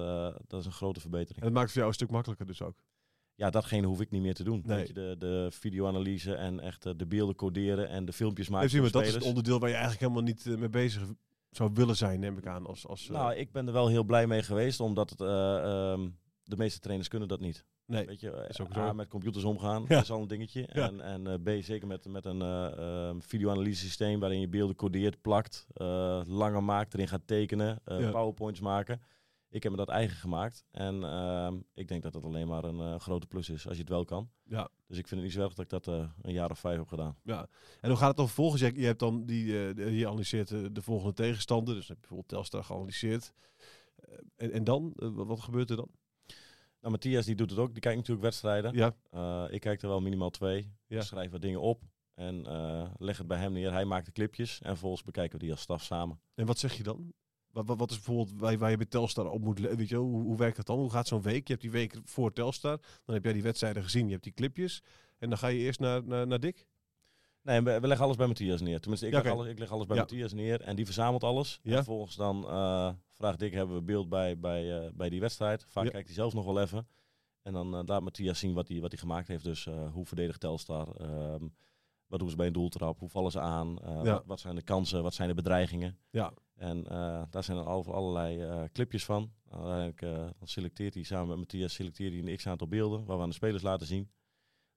S2: dat is een grote verbetering.
S1: En dat maakt het voor jou een stuk makkelijker dus ook.
S2: Ja, datgene hoef ik niet meer te doen.
S1: Nee.
S2: Weet je, de, de videoanalyse en echt eh, de beelden coderen en de filmpjes maken
S1: Even
S2: de
S1: dat is het onderdeel waar je eigenlijk helemaal niet eh, mee bezig zou willen zijn, neem ik aan. Als, als, eh,
S2: Nou, ik ben er wel heel blij mee geweest, omdat het, eh, ehm, de meeste trainers kunnen dat niet. Weet je,
S1: is ook
S2: A,
S1: zo.
S2: met computers omgaan,
S1: Ja.
S2: dat is al een dingetje.
S1: Ja.
S2: En, en B, zeker met, met een ehm, videoanalyse systeem waarin je beelden codeert, plakt, langer maakt, erin gaat tekenen,
S1: Ja.
S2: powerpoints maken. Ik heb me dat eigen gemaakt. En ehm, ik denk dat dat alleen maar een eh, grote plus is, als je het wel kan.
S1: Ja.
S2: Dus ik vind het niet zo erg dat ik dat eh, een jaar of vijf heb gedaan.
S1: Ja. En hoe gaat het dan vervolgens? Je, je hebt dan die, eh, je analyseert de, de volgende tegenstander. Dus heb je bijvoorbeeld Telstar geanalyseerd. En, en dan? Wat, gebeurt er dan?
S2: Nou, Matthias die doet het ook. Die kijkt natuurlijk wedstrijden.
S1: Ja.
S2: Ik kijk er wel minimaal twee.
S1: Ja.
S2: Ik schrijf wat dingen op en leg het bij hem neer. Hij maakt de clipjes en vervolgens bekijken we die als staf samen.
S1: En wat zeg je dan? Wat, wat, wat is bijvoorbeeld waar, waar je bij Telstar op moet Weet je, hoe, hoe werkt dat dan? Hoe gaat zo'n week? Je hebt die week voor Telstar. Dan heb jij die wedstrijden gezien. Je hebt die clipjes. En dan ga je eerst naar, naar, naar Dick.
S2: Nee, we, we leggen alles bij Matthias neer. Tenminste, ik,
S1: Ja,
S2: leg, alles, ik leg alles bij
S1: Ja.
S2: Matthias neer en die verzamelt alles.
S1: Ja.
S2: En vervolgens dan eh, vraagt Dick, hebben we beeld bij, bij, eh, bij die wedstrijd? Vaak
S1: Ja.
S2: kijkt hij zelf nog wel even. En dan eh, laat Matthias zien wat hij, wat hij gemaakt heeft. Dus hoe verdedigt Telstar? Ehm, wat doen ze bij een doeltrap? Hoe vallen ze aan?
S1: Ja.
S2: wat, wat zijn de kansen? Wat zijn de bedreigingen?
S1: Ja.
S2: En eh, daar zijn er al, allerlei eh, clipjes van. Uiteindelijk eh, dan selecteert hij samen met Matthias selecteert hij een x-aantal beelden waar we aan de spelers laten zien.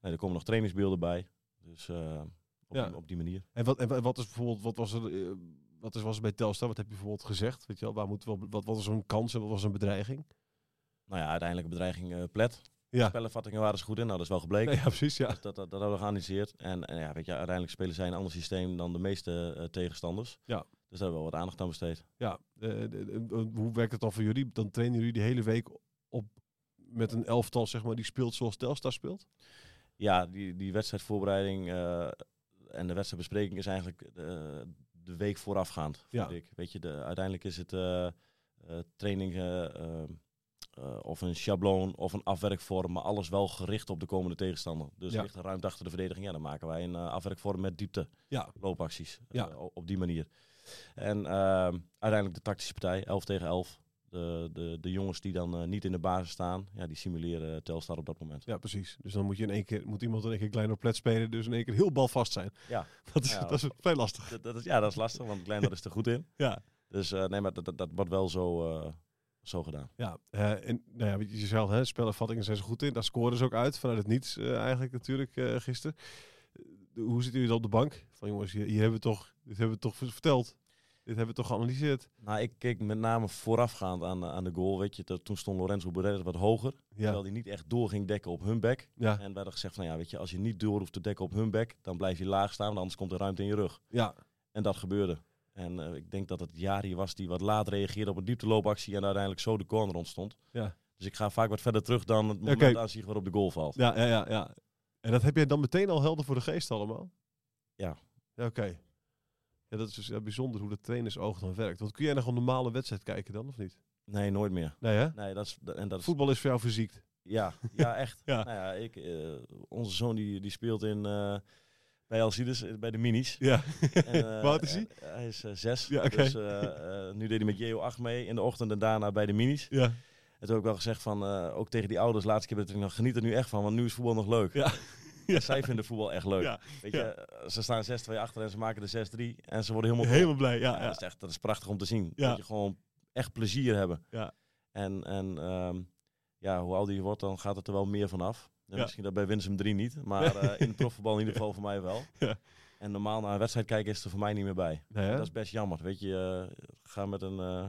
S2: Nee, er komen nog trainingsbeelden bij. Dus op,
S1: Ja.
S2: die, op die manier.
S1: En wat, en wa- wat is bijvoorbeeld, wat was er, wat is, was er bij Telstar? Wat heb je bijvoorbeeld gezegd? Weet je wel, waar moet, wat, wat was een kans en wat was een bedreiging?
S2: Nou ja, uiteindelijk een bedreiging plet.
S1: Ja.
S2: Spellenvattingen waren ze goed in. Nou, dat is wel gebleken.
S1: Nee, ja, precies, ja.
S2: Dus dat, dat, dat hebben we geanalyseerd. En, en ja, weet je, uiteindelijk spelen zij een ander systeem dan de meeste tegenstanders.
S1: Ja.
S2: Dus daar hebben we wel wat aandacht aan besteed.
S1: ja. eh, de- de- de- hoe werkt het dan voor jullie? Dan trainen jullie die hele week op met een elftal, zeg maar, die speelt zoals Telstar speelt?
S2: Ja, die, die wedstrijdvoorbereiding eh, en de wedstrijdbespreking is eigenlijk eh, de week voorafgaand.
S1: Ja.
S2: Vind ik. Weet je, de, uiteindelijk is het eh eh, training eh, eh, eh, of een schabloon of een afwerkvorm, maar alles wel gericht op de komende tegenstander. Dus
S1: Ja.
S2: ligt er ruimte achter de verdediging, ja, dan maken wij een eh, afwerkvorm met diepte
S1: Ja.
S2: loopacties. eh,
S1: Ja.
S2: op die manier. En ehm, uiteindelijk de tactische partij, 11 tegen 11. De, de, de jongens die dan eh, niet in de basis staan, ja, die simuleren Telstar op dat moment.
S1: Ja, precies. Dus dan moet je in één keer, moet iemand in één keer klein op plet spelen, dus in één keer heel balvast zijn.
S2: Ja.
S1: Dat is,
S2: Ja.
S1: dat is vrij lastig.
S2: Dat, dat is, ja, dat is lastig, want Kleiner is er goed in.
S1: Ja.
S2: Dus eh, nee, maar dat, dat, dat wordt wel zo, eh, zo gedaan.
S1: Ja, eh, en nou ja, weet je zelf, hè, spelervattingen zijn ze goed in. Daar scoren ze ook uit, vanuit het niets eh, eigenlijk natuurlijk eh, gisteren. Eh, hoe zitten jullie dan op de bank? Van jongens, hier, hier hebben we toch, dit hebben we toch verteld. Dit hebben we toch geanalyseerd.
S2: Nou, ik keek met name voorafgaand aan, aan de goal. Weet je, dat, toen stond Lorenzo Borrell wat hoger. Terwijl
S1: Ja,
S2: hij niet echt door ging dekken op hun back.
S1: ja,
S2: En wij hadden gezegd van ja, weet je, als je niet door hoeft te dekken op hun back, dan blijf je laag staan, want anders komt er ruimte in je rug.
S1: ja,
S2: En dat gebeurde. En eh, ik denk dat het Jari was die wat laat reageerde op een diepteloopactie en uiteindelijk zo de corner ontstond.
S1: Ja.
S2: Dus ik ga vaak wat verder terug dan het moment
S1: Oké.
S2: aanzien waarop de goal valt.
S1: ja, ja, ja, ja. En dat heb jij dan meteen al helder voor de geest allemaal?
S2: Ja.
S1: Ja, oké. Ja, dat is dus ja, bijzonder hoe de trainersoog dan werkt. Want kun jij nog een normale wedstrijd kijken dan, of niet?
S2: Nee, nooit meer.
S1: Nee, hè?
S2: Nee, dat is, en dat is
S1: Voetbal is voor jou verziekt.
S2: Ja, ja echt.
S1: Ja.
S2: Nou ja, ik, eh, onze zoon die, die speelt in, eh, bij Alcides, eh, bij de minis.
S1: Ja.
S2: En,
S1: is hij?
S2: hij is zes.
S1: Ja, oké.
S2: Dus nu deed hij met JO 8 mee in de ochtend en daarna bij de minis.
S1: Ja.
S2: En toen heb ik wel gezegd van, ook tegen die ouders, laatste keer dat ik nog geniet er nu echt van, want nu is voetbal nog leuk.
S1: Ja.
S2: En zij vinden voetbal echt leuk.
S1: Ja.
S2: Weet je, eh, ze staan 6-2 achter en ze maken de 6-3 en ze worden helemaal
S1: Helemaal blij, ja.
S2: ja,
S1: ja.
S2: Dat is echt dat is prachtig om te zien.
S1: Ja.
S2: Dat je gewoon echt plezier hebben.
S1: Ja.
S2: En, en ehm, ja, hoe ouder je wordt, dan gaat het er wel meer vanaf.
S1: Ja.
S2: Misschien dat bij Winsum 3 niet, maar eh, in het profvoetbal in ieder geval voor mij wel.
S1: Ja.
S2: En normaal naar een wedstrijd kijken is er voor mij niet meer bij.
S1: Nee?
S2: Dat is best jammer. Weet je, eh, ga met een eh,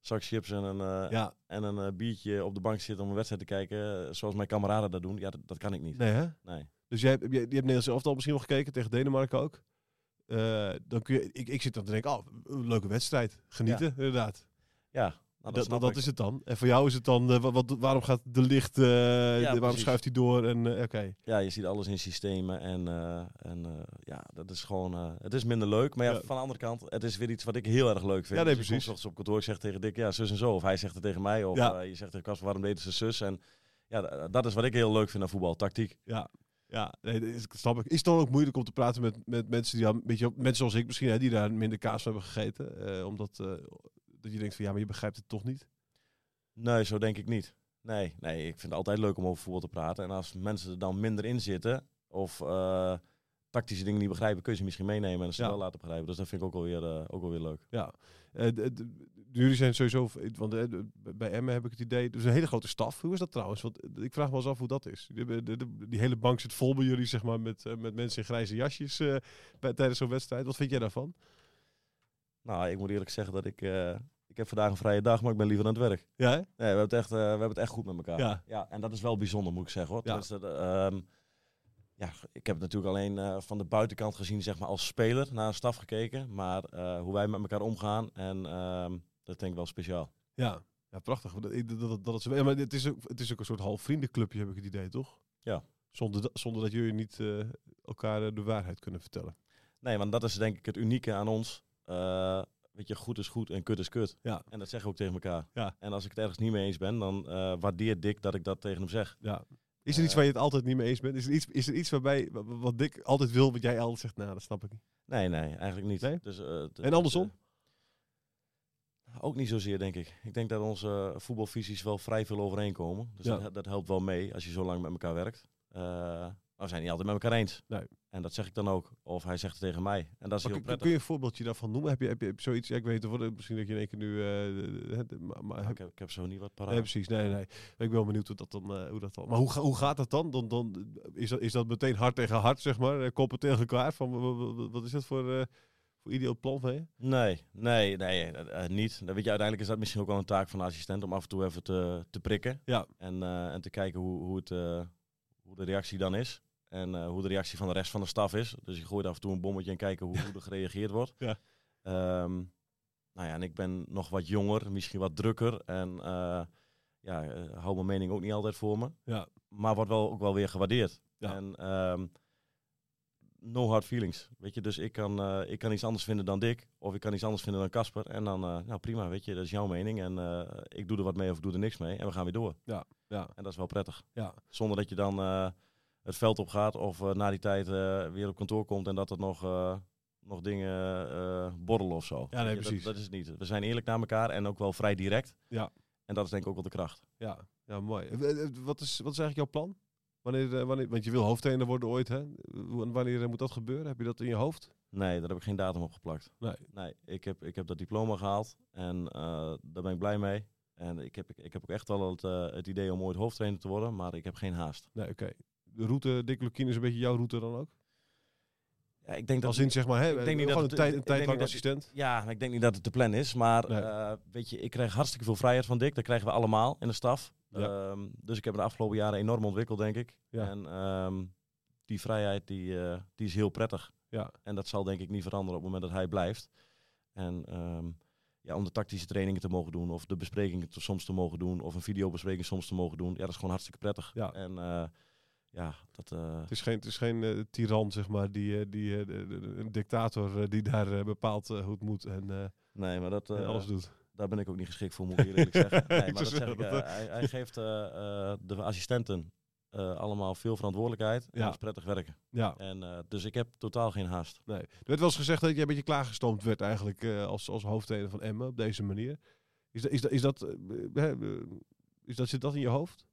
S2: zak chips en een,
S1: Ja,
S2: en een biertje op de bank zitten om een wedstrijd te kijken, zoals mijn kameraden dat doen. Ja, dat, dat kan ik niet.
S1: nee hè?
S2: Nee.
S1: Dus jij, hebt- je, je hebt Nederlands elftal misschien wel gekeken, tegen Denemarken ook. Eh, dan kun je, ik, ik zit dan te denken, oh, een leuke wedstrijd. Genieten, inderdaad.
S2: Ja, nou, dat,
S1: is het dan. En voor jou is het dan, eh, wat, waarom gaat de licht, eh, de- waarom
S2: precies.
S1: schuift hij door? En oké.
S2: Ja, je ziet alles in systemen en, en ja, dat is gewoon, het is minder leuk. Maar ja,
S1: Ja.
S2: van de andere kant, het is weer iets wat ik heel erg leuk vind.
S1: Ja, nee,
S2: Dus ik
S1: precies.
S2: op kantoor, ik zeg tegen Dick, ja, zus en zo. Of hij zegt het tegen mij, of
S1: Ja.
S2: je zegt tegen Kasper, waarom deden ze zus? En ja, dat is wat ik heel leuk vind aan voetbal, tactiek.
S1: Ja, ja nee, dat is, snap ik. Is het dan ook moeilijk om te praten met, met mensen die dan, weet je, wel, mensen zoals ik misschien, hè, die daar minder kaas van hebben gegeten? eh, omdat eh, dat je denkt van ja, maar je begrijpt het toch niet.
S2: Nee, zo denk ik niet. Nee, nee, ik vind het altijd leuk om over voetbal te praten. En als mensen er dan minder in zitten, of eh, tactische dingen niet begrijpen, kun je ze misschien meenemen en
S1: Ja.
S2: wel laten begrijpen. Dus dat vind ik ook alweer, eh ook alweer leuk.
S1: Ja. Jullie zijn sowieso, want eh, bij Emmen heb ik het idee, dus een hele grote staf. Hoe is dat trouwens? Want eh, ik vraag me wel eens af hoe dat is. Die, hele bank zit vol bij jullie, zeg maar, met, eh, met mensen in grijze jasjes bij, tijdens zo'n wedstrijd. Wat vind jij daarvan?
S2: Nou, ik moet eerlijk zeggen dat ik... ik heb vandaag een vrije dag, maar ik ben liever aan het werk.
S1: Ja, hè?
S2: Nee, we hebben het echt, we hebben het echt goed met elkaar.
S1: Ja.
S2: ja, en dat is wel bijzonder, moet ik zeggen. Hoor.
S1: Ja.
S2: Eh, ehm, ja, ik heb het natuurlijk alleen van de buitenkant gezien, zeg maar, als speler naar een staf gekeken. Maar hoe wij met elkaar omgaan, en ehm, dat denk ik wel speciaal.
S1: Ja, ja prachtig. Dat, dat, dat, ja, maar het is, ook, het is ook een soort half vriendenclubje, heb ik het idee, toch?
S2: Ja.
S1: Zonder, dat- zonder dat jullie niet eh, elkaar eh, de waarheid kunnen vertellen.
S2: Nee, want dat is denk ik het unieke aan ons. Eh, weet je, goed is goed en kut is kut.
S1: Ja.
S2: En dat zeggen we ook tegen elkaar.
S1: Ja.
S2: En als ik het ergens niet mee eens ben, dan waardeert Dick dat ik dat tegen hem zeg.
S1: Ja. Is er iets waar je het altijd niet mee eens bent? Is er iets, is er iets waarbij, wa- wa- wat Dick altijd wil, wat jij altijd zegt, nou, dat snap ik niet.
S2: Nee, nee, eigenlijk niet.
S1: Nee?
S2: Dus,
S1: En andersom?
S2: Ook niet zozeer, denk ik. Ik denk dat onze voetbalvisies wel vrij veel overeenkomen. Dus
S1: Ja.
S2: dat, dat helpt wel mee als je zo lang met elkaar werkt. Eh, maar we zijn niet altijd met elkaar eens.
S1: Nee.
S2: En dat zeg ik dan ook. Of hij zegt het tegen mij. En dat is
S1: Maar
S2: heel
S1: kun,
S2: prettig.
S1: kun je een voorbeeldje daarvan noemen? Heb je, heb je, heb je zoiets, ja, ik weet het, misschien dat je in één keer nu... eh, maar,
S2: ik, heb, ik heb zo niet wat paraat.
S1: nee, precies, nee, nee. Ik ben wel benieuwd hoe dat dan... eh, hoe dat dan maar hoe, hoe gaat dat dan? dan, dan is, dat, is dat meteen hard tegen hard, zeg maar? Koppen tegen elkaar? Van, wa- wa- wa- wat is dat voor, voor ideaal plan van je?
S2: Nee, nee, nee, eh, eh, niet. Dan weet je, uiteindelijk is dat misschien ook wel een taak van de assistent om af en toe even te, te prikken.
S1: Ja.
S2: En, eh, en te kijken hoe, hoe, het, hoe de reactie dan is. En hoe de reactie van de rest van de staf is. Dus je gooit af en toe een bommetje en kijken hoe, hoe er gereageerd wordt.
S1: Ja.
S2: Ehm, nou ja, en ik ben nog wat jonger, misschien wat drukker. En ja, hou mijn mening ook niet altijd voor me.
S1: Ja.
S2: Maar wordt wel ook wel weer gewaardeerd.
S1: Ja.
S2: En ehm, no hard feelings. Weet je, dus ik kan, eh, ik kan iets anders vinden dan Dick. Of ik kan iets anders vinden dan Casper. En dan, eh, nou prima, weet je, dat is jouw mening. En eh, ik doe er wat mee of ik doe er niks mee. En we gaan weer door.
S1: Ja, ja,
S2: En dat is wel prettig.
S1: ja.
S2: Zonder dat je dan het veld op gaat of na die tijd weer op kantoor komt en dat er nog, nog dingen borrelen of zo.
S1: nee,
S2: Weet je,
S1: precies.
S2: Dat, dat is het niet. We zijn eerlijk naar elkaar en ook wel vrij direct.
S1: Ja.
S2: En dat is denk ik ook wel de kracht.
S1: Ja, ja mooi. Wat is, wat is eigenlijk jouw plan? Wanneer, eh, wanneer, want je wil hoofdtrainer worden ooit, hè? Wanneer eh, moet dat gebeuren? Heb je dat in je hoofd?
S2: Nee, daar heb ik geen datum op geplakt.
S1: Nee.
S2: Nee, ik heb, ik heb dat diploma gehaald en eh, daar ben ik blij mee. En ik heb, ik heb ook echt wel het, het idee om ooit hoofdtrainer te worden, maar ik heb geen haast.
S1: Nee, oké. De route, Dick Lukien is een beetje jouw route dan ook?
S2: Ja, ik denk dat
S1: Als in, zeg maar, hè,
S2: ik denk niet
S1: gewoon
S2: dat
S1: een, tijd, een tijd lang assistent.
S2: Ja, ik denk niet dat het de plan is. Maar
S1: Nee.
S2: weet je, ik krijg hartstikke veel vrijheid van Dick. Dat krijgen we allemaal in de staf.
S1: Ja.
S2: Ehm, dus ik heb de afgelopen jaren enorm ontwikkeld, denk ik.
S1: Ja.
S2: En ehm, die vrijheid die, eh, die is heel prettig.
S1: Ja.
S2: En dat zal denk ik niet veranderen op het moment dat hij blijft. En ehm, ja, om de tactische trainingen te mogen doen, of de besprekingen te- soms te mogen doen, of een videobespreking soms te mogen doen. Ja, dat is gewoon hartstikke prettig.
S1: Ja.
S2: En eh, ja, dat... eh,
S1: Het is geen, het is geen tiran, zeg maar, die, die, een dictator die daar bepaalt hoe het moet en
S2: nee, maar dat...
S1: en alles doet.
S2: Daar ben ik ook niet geschikt voor, moet ik eerlijk zeggen. Nee, maar dat zeg ik,
S1: zeggen,
S2: eh, hij, hij geeft eh, eh, de assistenten eh, allemaal veel verantwoordelijkheid. En
S1: Ja.
S2: dat is prettig werken.
S1: Ja,
S2: En, eh, dus ik heb totaal geen haast.
S1: nee. Er werd wel eens gezegd dat jij een beetje klaargestoomd werd eigenlijk eh, als, als hoofdtrainer van Emmen op deze manier. Is, is, is, dat, eh, eh, is dat, zit dat in je hoofd?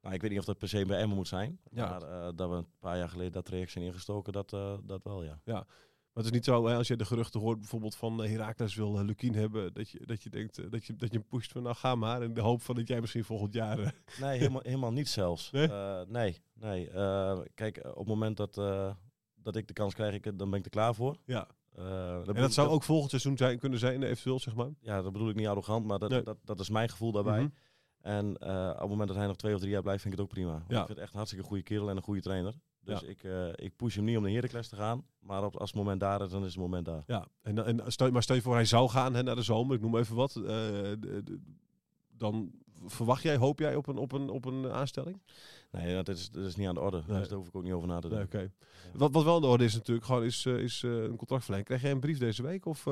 S2: Nou, ik weet niet of dat per se bij Emmen moet zijn.
S1: Ja.
S2: Maar eh, dat we een paar jaar geleden dat traject zijn ingestoken, dat, eh, dat wel, ja.
S1: Maar het is niet zo, hè, als je de geruchten hoort bijvoorbeeld van uh, Herakles wil uh, Lukien hebben, dat je, dat je denkt uh, dat, je, dat je hem pusht van nou ga maar. In de hoop van dat jij misschien volgend jaar...
S2: Nee, helemaal, helemaal niet zelfs.
S1: Nee?
S2: Eh, nee, nee. Eh, kijk, op het moment dat, eh, dat ik de kans krijg, ik, dan ben ik er klaar voor.
S1: ja.
S2: Eh,
S1: En dat
S2: ik-
S1: zou ook volgend seizoen zijn, kunnen zijn, eventueel, zeg maar.
S2: Ja, dat bedoel ik niet arrogant, maar dat,
S1: Nee.
S2: dat, dat is mijn gevoel daarbij.
S1: Mhm.
S2: En eh, op het moment dat hij nog twee of drie jaar blijft, vind ik het ook prima. Want
S1: Ja.
S2: Ik vind het echt een hartstikke goede kerel en een goede trainer. Dus
S1: Ja.
S2: ik, eh, ik push hem niet om naar Heracles te gaan. Maar op, als het moment daar is, dan is het moment daar.
S1: Ja, en, en stel, maar stel je voor hij zou gaan hè, naar de zomer, ik noem even wat. eh, de- de- dan verwacht jij, hoop jij op een, op een, op een aanstelling?
S2: Nee, dat is, dat is niet aan de orde.
S1: Nee.
S2: Dus daar hoef ik ook niet over na te.
S1: Nee, oké. Wat, wat wel aan de orde is natuurlijk, gewoon is, eh, is een contractverlenging. Krijg jij een brief deze week? Of,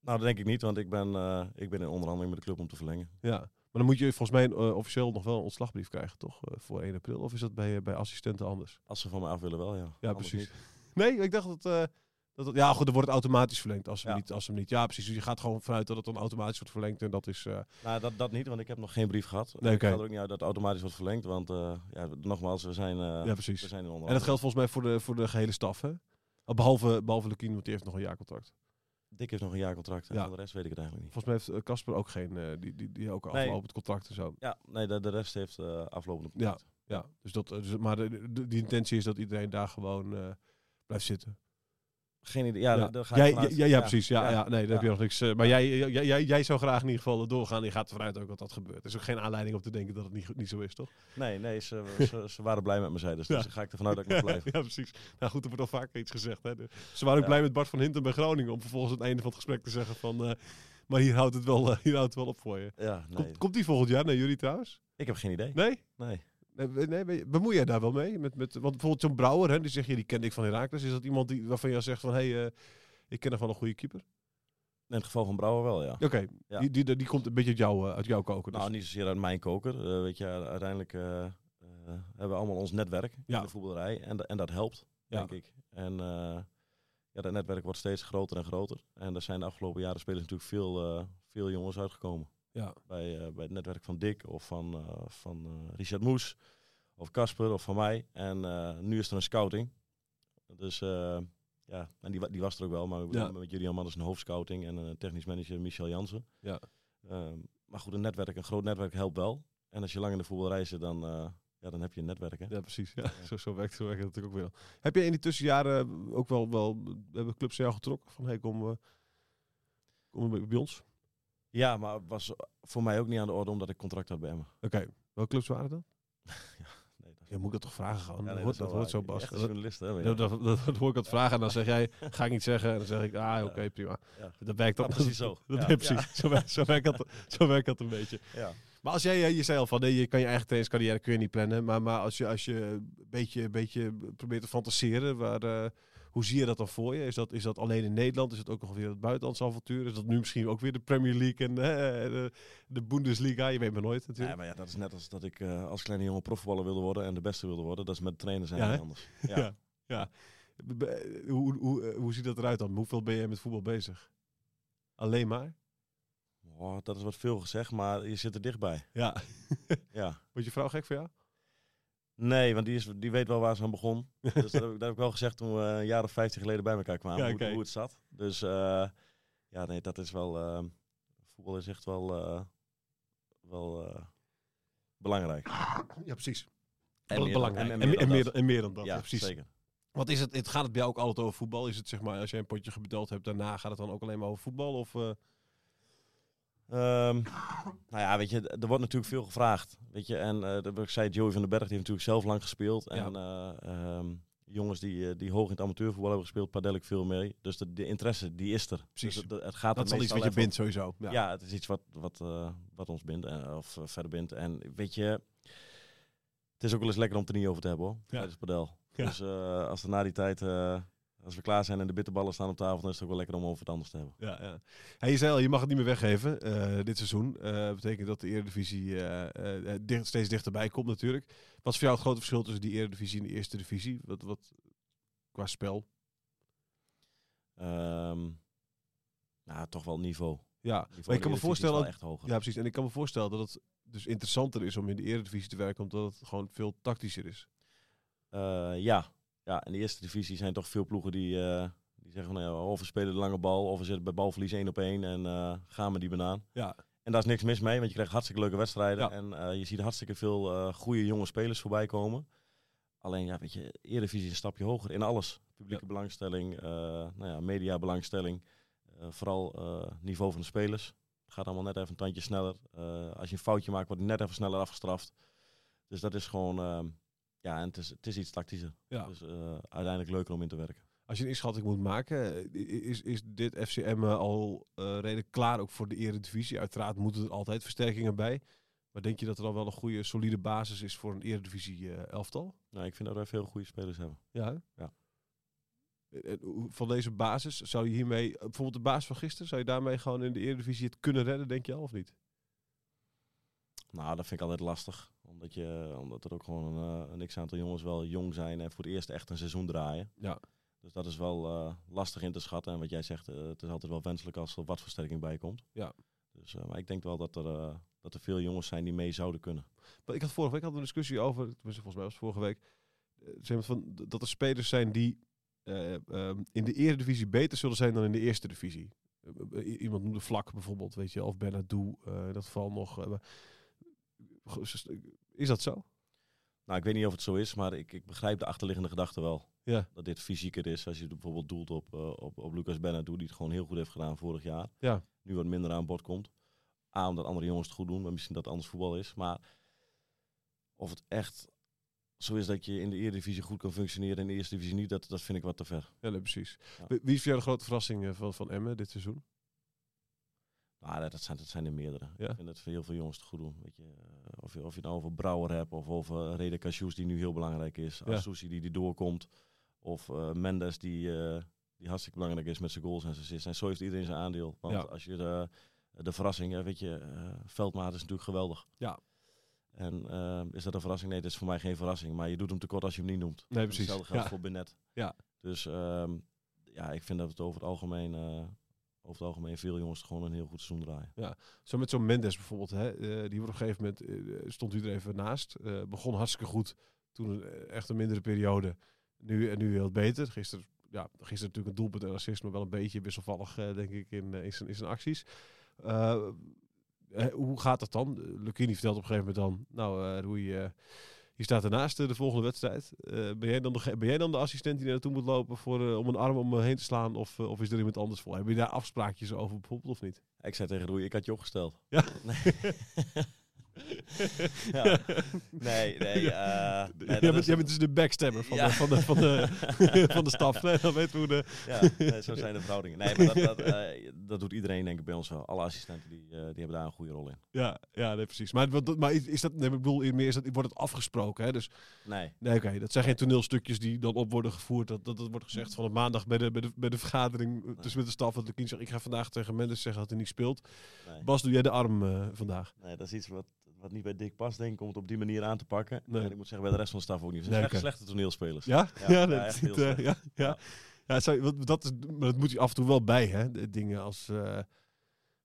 S2: Nou, dat denk ik niet, want ik ben, ik ben in onderhandeling met de club om te verlengen.
S1: ja. Maar dan moet je volgens mij eh, officieel nog wel een ontslagbrief krijgen, toch? Eh, voor 1 april. Of is dat bij, eh, bij assistenten anders?
S2: Als ze van mij af willen wel, ja.
S1: Ja,
S2: Anders
S1: precies.
S2: niet.
S1: Nee, ik dacht dat, dat het- Ja, goed, dan wordt automatisch verlengd als ze,
S2: Ja.
S1: niet, als ze hem niet... Ja, precies. Dus je gaat gewoon vanuit dat het dan automatisch wordt verlengd. En dat is... eh,
S2: Nou, dat, dat niet, want ik heb nog geen brief gehad.
S1: Nee,
S2: Ik ga er ook niet uit dat het automatisch wordt verlengd, want ja, nogmaals, we zijn, eh,
S1: ja, precies.
S2: we zijn in
S1: En dat geldt volgens mij voor de, voor de gehele staf, hè? Oh, Behalve, behalve Lukien, want die heeft nog een jaarcontract.
S2: Dick heeft nog een jaar contract. En
S1: Ja.
S2: van de rest weet ik het eigenlijk niet.
S1: Volgens mij heeft eh, Casper ook geen, eh, die, die, die ook
S2: Nee.
S1: aflopend contract en zo.
S2: Ja, nee, de, de rest heeft eh aflopende
S1: Ja.
S2: contract.
S1: Ja, dus dat, eh, dus, maar de, de, die intentie is dat iedereen daar gewoon eh, blijft zitten.
S2: Geen idee. Ja,
S1: Ja.
S2: daar- daar ga ik
S1: Jij,
S2: vanuit.
S1: ja, ja, precies. Ja, ja.
S2: Ja.
S1: nee, daar heb je nog niks. eh, maar jij, jij, jij, jij zou graag in ieder geval doorgaan. Je gaat ervan uit ook dat dat gebeurt. Er is ook geen aanleiding om te denken dat het niet, niet zo is, toch?
S2: Nee, nee ze, ze, ze waren blij met me, zei dus, daar ga ik ervan uit dat ik nog blijf.
S1: ja, precies. Nou goed, er wordt al vaker iets gezegd. Hè. Ze waren ook blij met Bart van Hinten bij Groningen. Om vervolgens aan het einde van het gesprek te zeggen van... eh, maar hier houdt, het wel, eh, hier houdt het wel op voor je.
S2: Ja, nee.
S1: Komt, komt die volgend jaar naar jullie trouwens?
S2: Ik heb geen idee.
S1: Nee?
S2: Nee.
S1: Nee, nee, je- bemoei jij daar wel mee? Met, met, want bijvoorbeeld zo'n Brouwer, hè, die zeg je, die kende ik van Herakles. Is dat iemand die, waarvan je zegt van, hé, hey, eh, ik ken er van een goede keeper?
S2: In het geval van Brouwer wel, ja.
S1: Oké,
S2: Ja.
S1: die, die, die komt een beetje uit, jou, eh, uit jouw koken. Dus.
S2: Nou, niet zozeer uit mijn koker. Eh, weet je, uiteindelijk hebben we allemaal ons netwerk
S1: Ja.
S2: in de voetballerij. En, en dat helpt,
S1: Ja.
S2: denk ik. En ja, dat netwerk wordt steeds groter en groter. En er zijn de afgelopen jaren spelers natuurlijk veel, veel jongens uitgekomen.
S1: Ja.
S2: Bij, eh, bij het netwerk van Dick of van, eh, van eh, Richard Moes. Of Casper of van mij. En nu is er een scouting. Dus ja, en die, die was er ook wel. Maar we
S1: Ja.
S2: met Julian Manders een hoofdscouting en een technisch manager Michel Jansen.
S1: Ja.
S2: Ehm, maar goed, een netwerk, een groot netwerk helpt wel. En als je lang in de voetballerij zit, dan, ja, dan heb je een netwerk. Hè?
S1: Ja, precies. Ja, Zo, zo, werkt, zo werkt het natuurlijk ook weer. Heb je in die tussenjaren ook wel, wel hebben clubs jou getrokken? Van, hey, kom, eh, kom bij ons?
S2: Ja, maar het was voor mij ook niet aan de orde omdat ik contract had bij Emmen.
S1: Oké, welke clubs waren dat?
S2: Nee, dat,
S1: Ja, moet ik dat toch vragen gewoon?
S2: Ja, nee,
S1: dat hoort, dat zo. Bas.
S2: Journalist, hè, je.
S1: dat, dat, dat- hoor ik dat vragen en dan zeg jij, ga ik niet zeggen. En dan zeg ik, ah, oké, prima.
S2: Ja.
S1: Dat werkt dan.
S2: Ja, precies zo.
S1: Dat,
S2: Ja.
S1: precies. Zo, werkt, zo, werkt dat, zo werkt dat een beetje.
S2: Ja.
S1: Maar als jij, eh, je zei al van, nee, je kan je eigen trainingscarrière kun je niet plannen. Maar, maar als je, als je een beetje, een beetje probeert te fantaseren, waar, eh, hoe zie je dat dan voor je? Is dat, is dat alleen in Nederland? Is het ook nog weer het buitenlandse avontuur? Is dat nu misschien ook weer de Premier League en eh, de, de Bundesliga? Je weet maar nooit natuurlijk.
S2: maar ja, dat is net als dat ik eh, als kleine jongen profvoetballer wilde worden en de beste wilde worden. Dat is met trainen zijn
S1: Ja,
S2: anders.
S1: Ja.
S2: Ja.
S1: Ja. Hoe, hoe, eh, hoe ziet dat eruit dan? Hoeveel ben je met voetbal bezig? Alleen maar?
S2: Oh, dat is wat veel gezegd, maar je zit er dichtbij.
S1: Ja.
S2: Ja.
S1: Wordt je vrouw gek voor jou?
S2: Nee, want die, is, die weet wel waar ze aan begon. dus dat heb, ik, dat heb ik wel gezegd toen we een jaar of vijftig geleden bij elkaar kwamen.
S1: Ja,
S2: hoe,
S1: oké.
S2: hoe het zat. Dus eh, ja, nee, dat is wel... eh, voetbal is echt wel, eh, wel eh, belangrijk.
S1: Ja, precies.
S2: En meer
S1: belangrijk.
S2: en-
S1: meer, en,
S2: dan
S1: meer,
S2: dat.
S1: dan- en meer dan dat.
S2: ja,
S1: ja, precies.
S2: zeker.
S1: Wat is het? Het gaat het bij jou ook altijd over voetbal? Is het zeg maar, als je een potje gebedeld hebt, daarna gaat het dan ook alleen maar over voetbal? Of, eh,
S2: Ehm, nou ja, weet je, er wordt natuurlijk veel gevraagd. Weet je, en eh dat ik zei, Joey van den Berg die heeft natuurlijk zelf lang gespeeld. En eh, ehm, jongens die, eh, die hoog in het amateurvoetbal hebben gespeeld, padel ik veel mee. Dus de, de interesse, die is er.
S1: Precies.
S2: Dus het, het gaat
S1: dat is al iets wat je bindt sowieso. Ja.
S2: Ja. het is iets wat, wat, wat ons bindt, of eh, verder bindt. En weet je, het is ook wel eens lekker om het er niet over te hebben hoor, tijdens padel.
S1: Ja.
S2: Dus als er na die tijd, als we klaar zijn en de bitterballen staan op tafel, dan is het ook wel lekker om over het anders te hebben.
S1: Ja, ja. Hey, je zei al, je mag het niet meer weggeven eh, dit seizoen. Dat betekent dat de Eredivisie eh, eh, dicht, steeds dichterbij komt natuurlijk. Wat is voor jou het grote verschil tussen die Eredivisie en de Eerste Divisie? Wat, wat, qua spel?
S2: Ehm nou, toch wel niveau.
S1: Ja,
S2: niveau
S1: maar ik kan me voorstellen...
S2: echt hoger.
S1: Ja, precies. En ik kan me voorstellen dat het dus interessanter is om in de Eredivisie te werken, omdat het gewoon veel tactischer is.
S2: Eh, ja. Ja, in de eerste divisie zijn toch veel ploegen die, eh, die zeggen van, nou ja, of we spelen de lange bal, of we zitten bij balverlies één op één en eh, gaan we die banaan.
S1: Ja,
S2: En daar is niks mis mee, want je krijgt hartstikke leuke wedstrijden.
S1: Ja.
S2: En eh, je ziet hartstikke veel goede jonge spelers voorbij komen. Alleen, ja, weet je, Eredivisie is een stapje hoger in alles. Publieke belangstelling, nou ja, media belangstelling. vooral niveau van de spelers. Het gaat allemaal net even een tandje sneller. Als je een foutje maakt, wordt het net even sneller afgestraft. Dus dat is gewoon, ehm, ja, en het is, het is iets tactischer.
S1: ja.
S2: Dus eh, uiteindelijk leuker om in te werken.
S1: Als je een inschatting moet maken, eh, is, is dit FCM al eh redelijk klaar ook voor de Eredivisie? Uiteraard moeten er altijd versterkingen bij. Maar denk je dat er al wel een goede, solide basis is voor een Eredivisie eh, elftal?
S2: Nou, ik vind dat wij veel goede spelers hebben.
S1: Ja.
S2: Ja.
S1: Van deze basis, zou je hiermee, eh, bijvoorbeeld de basis van gisteren, zou je daarmee gewoon in de Eredivisie het kunnen redden, denk je al of niet?
S2: Nou, dat vind ik altijd lastig. Omdat, je, omdat er ook gewoon een, eh, een x-aantal jongens wel jong zijn en voor het eerst echt een seizoen draaien.
S1: Ja.
S2: Dus dat is wel eh, lastig in te schatten. En wat jij zegt, eh, het is altijd wel wenselijk als er wat versterking bij komt.
S1: Ja.
S2: Dus, eh, maar ik denk wel dat er, eh, dat er veel jongens zijn die mee zouden kunnen.
S1: Maar ik had vorige week had een discussie over, tenminste volgens mij was het vorige week, zeg maar van, dat er spelers zijn die eh, ehm, in de eredivisie beter zullen zijn dan in de eerste divisie. Iemand noemde Vlak bijvoorbeeld, weet je, of eh in dat geval nog. eh, maar- is dat zo?
S2: Nou, ik weet niet of het zo is, maar ik, ik begrijp de achterliggende gedachte wel.
S1: Ja.
S2: Dat dit fysieker is, als je bijvoorbeeld doelt op, eh, op, op Lucas Benadou, die het gewoon heel goed heeft gedaan vorig jaar.
S1: Ja.
S2: Nu wat minder aan bod komt. A, omdat andere jongens het goed doen, maar misschien dat het anders voetbal is. Maar of het echt zo is dat je in de Eredivisie goed kan functioneren en in de Eerste Divisie niet, dat, dat vind ik wat te ver.
S1: Ja, nee, precies.
S2: Ja.
S1: Wie wie is voor jou de grote verrassing eh, van, van Emmen dit seizoen?
S2: Nou, dat, zijn, dat zijn er meerdere.
S1: Ja.
S2: Ik vind dat heel veel jongens het goed doen. Weet je, eh, of, je, of je het nou over Brouwer hebt, of over Rede Casius, die nu heel belangrijk is.
S1: Ja.
S2: Asusi, die, die doorkomt. Of eh, Mendes, die, eh, die hartstikke belangrijk is met zijn goals en zijn assists. En zo heeft iedereen zijn aandeel. Want
S1: Ja.
S2: als je de, de verrassing, eh, weet je, eh, Veldmaat is natuurlijk geweldig.
S1: Ja.
S2: En eh, is dat een verrassing? Nee, dat is voor mij geen verrassing. Maar je doet hem tekort als je hem niet noemt.
S1: Nee, precies.
S2: Hetzelfde geldt
S1: Ja.
S2: voor Benet.
S1: Ja.
S2: Dus ehm, ja, ik vind dat het over het algemeen, eh, over het algemeen veel jongens gewoon een heel goed seizoen draaien.
S1: Zo met zo'n Mendes bijvoorbeeld, hè, eh, die wordt op een gegeven moment, eh, stond u er even naast. eh, begon hartstikke goed, toen een, echt een mindere periode. Nu, en nu heel beter. Gisteren, ja, gisteren natuurlijk een doelpunt en assist, maar wel een beetje wisselvallig, denk ik, in, in, zijn, acties. Hoe gaat dat dan? Lucchini vertelt op een gegeven moment dan, nou Roei, eh, je staat ernaast eh, de volgende wedstrijd. Eh, ben, jij dan de, ben jij dan de assistent die naartoe moet lopen voor, eh, om een arm om me heen te slaan? Of, of is er iemand anders voor? Heb je daar afspraakjes over bijvoorbeeld of niet?
S2: Ik zei tegen Roei, ik had je opgesteld.
S1: Ja.
S2: ja. Nee, nee. eh, nee,
S1: jij, bent,
S2: is-
S1: jij bent dus de backstabber van,
S2: Ja.
S1: de, van, de, van, de, van de staf. Nee, dan weten we hoe de...
S2: ja, nee, zo zijn de verhoudingen. Nee, maar dat, dat, eh, dat doet iedereen denk ik bij ons. Alle assistenten die, eh, die hebben daar een goede rol in.
S1: Ja, ja nee, precies. Maar, maar is dat, nee, ik bedoel, meer is dat, wordt het afgesproken? Hè? Dus,
S2: Nee,
S1: nee, oké, dat zijn geen toneelstukjes die dan op worden gevoerd. Dat, dat, dat wordt gezegd van op maandag bij de, bij de, bij de vergadering eh, tussen met de staf. Dat de kind zegt, ik ga vandaag tegen Mendes zeggen dat hij niet speelt.
S2: nee.
S1: Bas, doe jij de arm vandaag?
S2: nee, dat is iets wat, wat niet bij Dick past, denk ik, om het op die manier aan te pakken.
S1: Nee.
S2: En ik moet zeggen, bij de rest van de staf ook niet. Ze zijn
S1: oké.
S2: slechte toneelspelers.
S1: Ja?
S2: Ja, ja, echt
S1: niet, eh, ja, ja.
S2: Ja.
S1: ja. wat- dat is, maar dat moet je af en toe wel bij, hè? De dingen als... eh,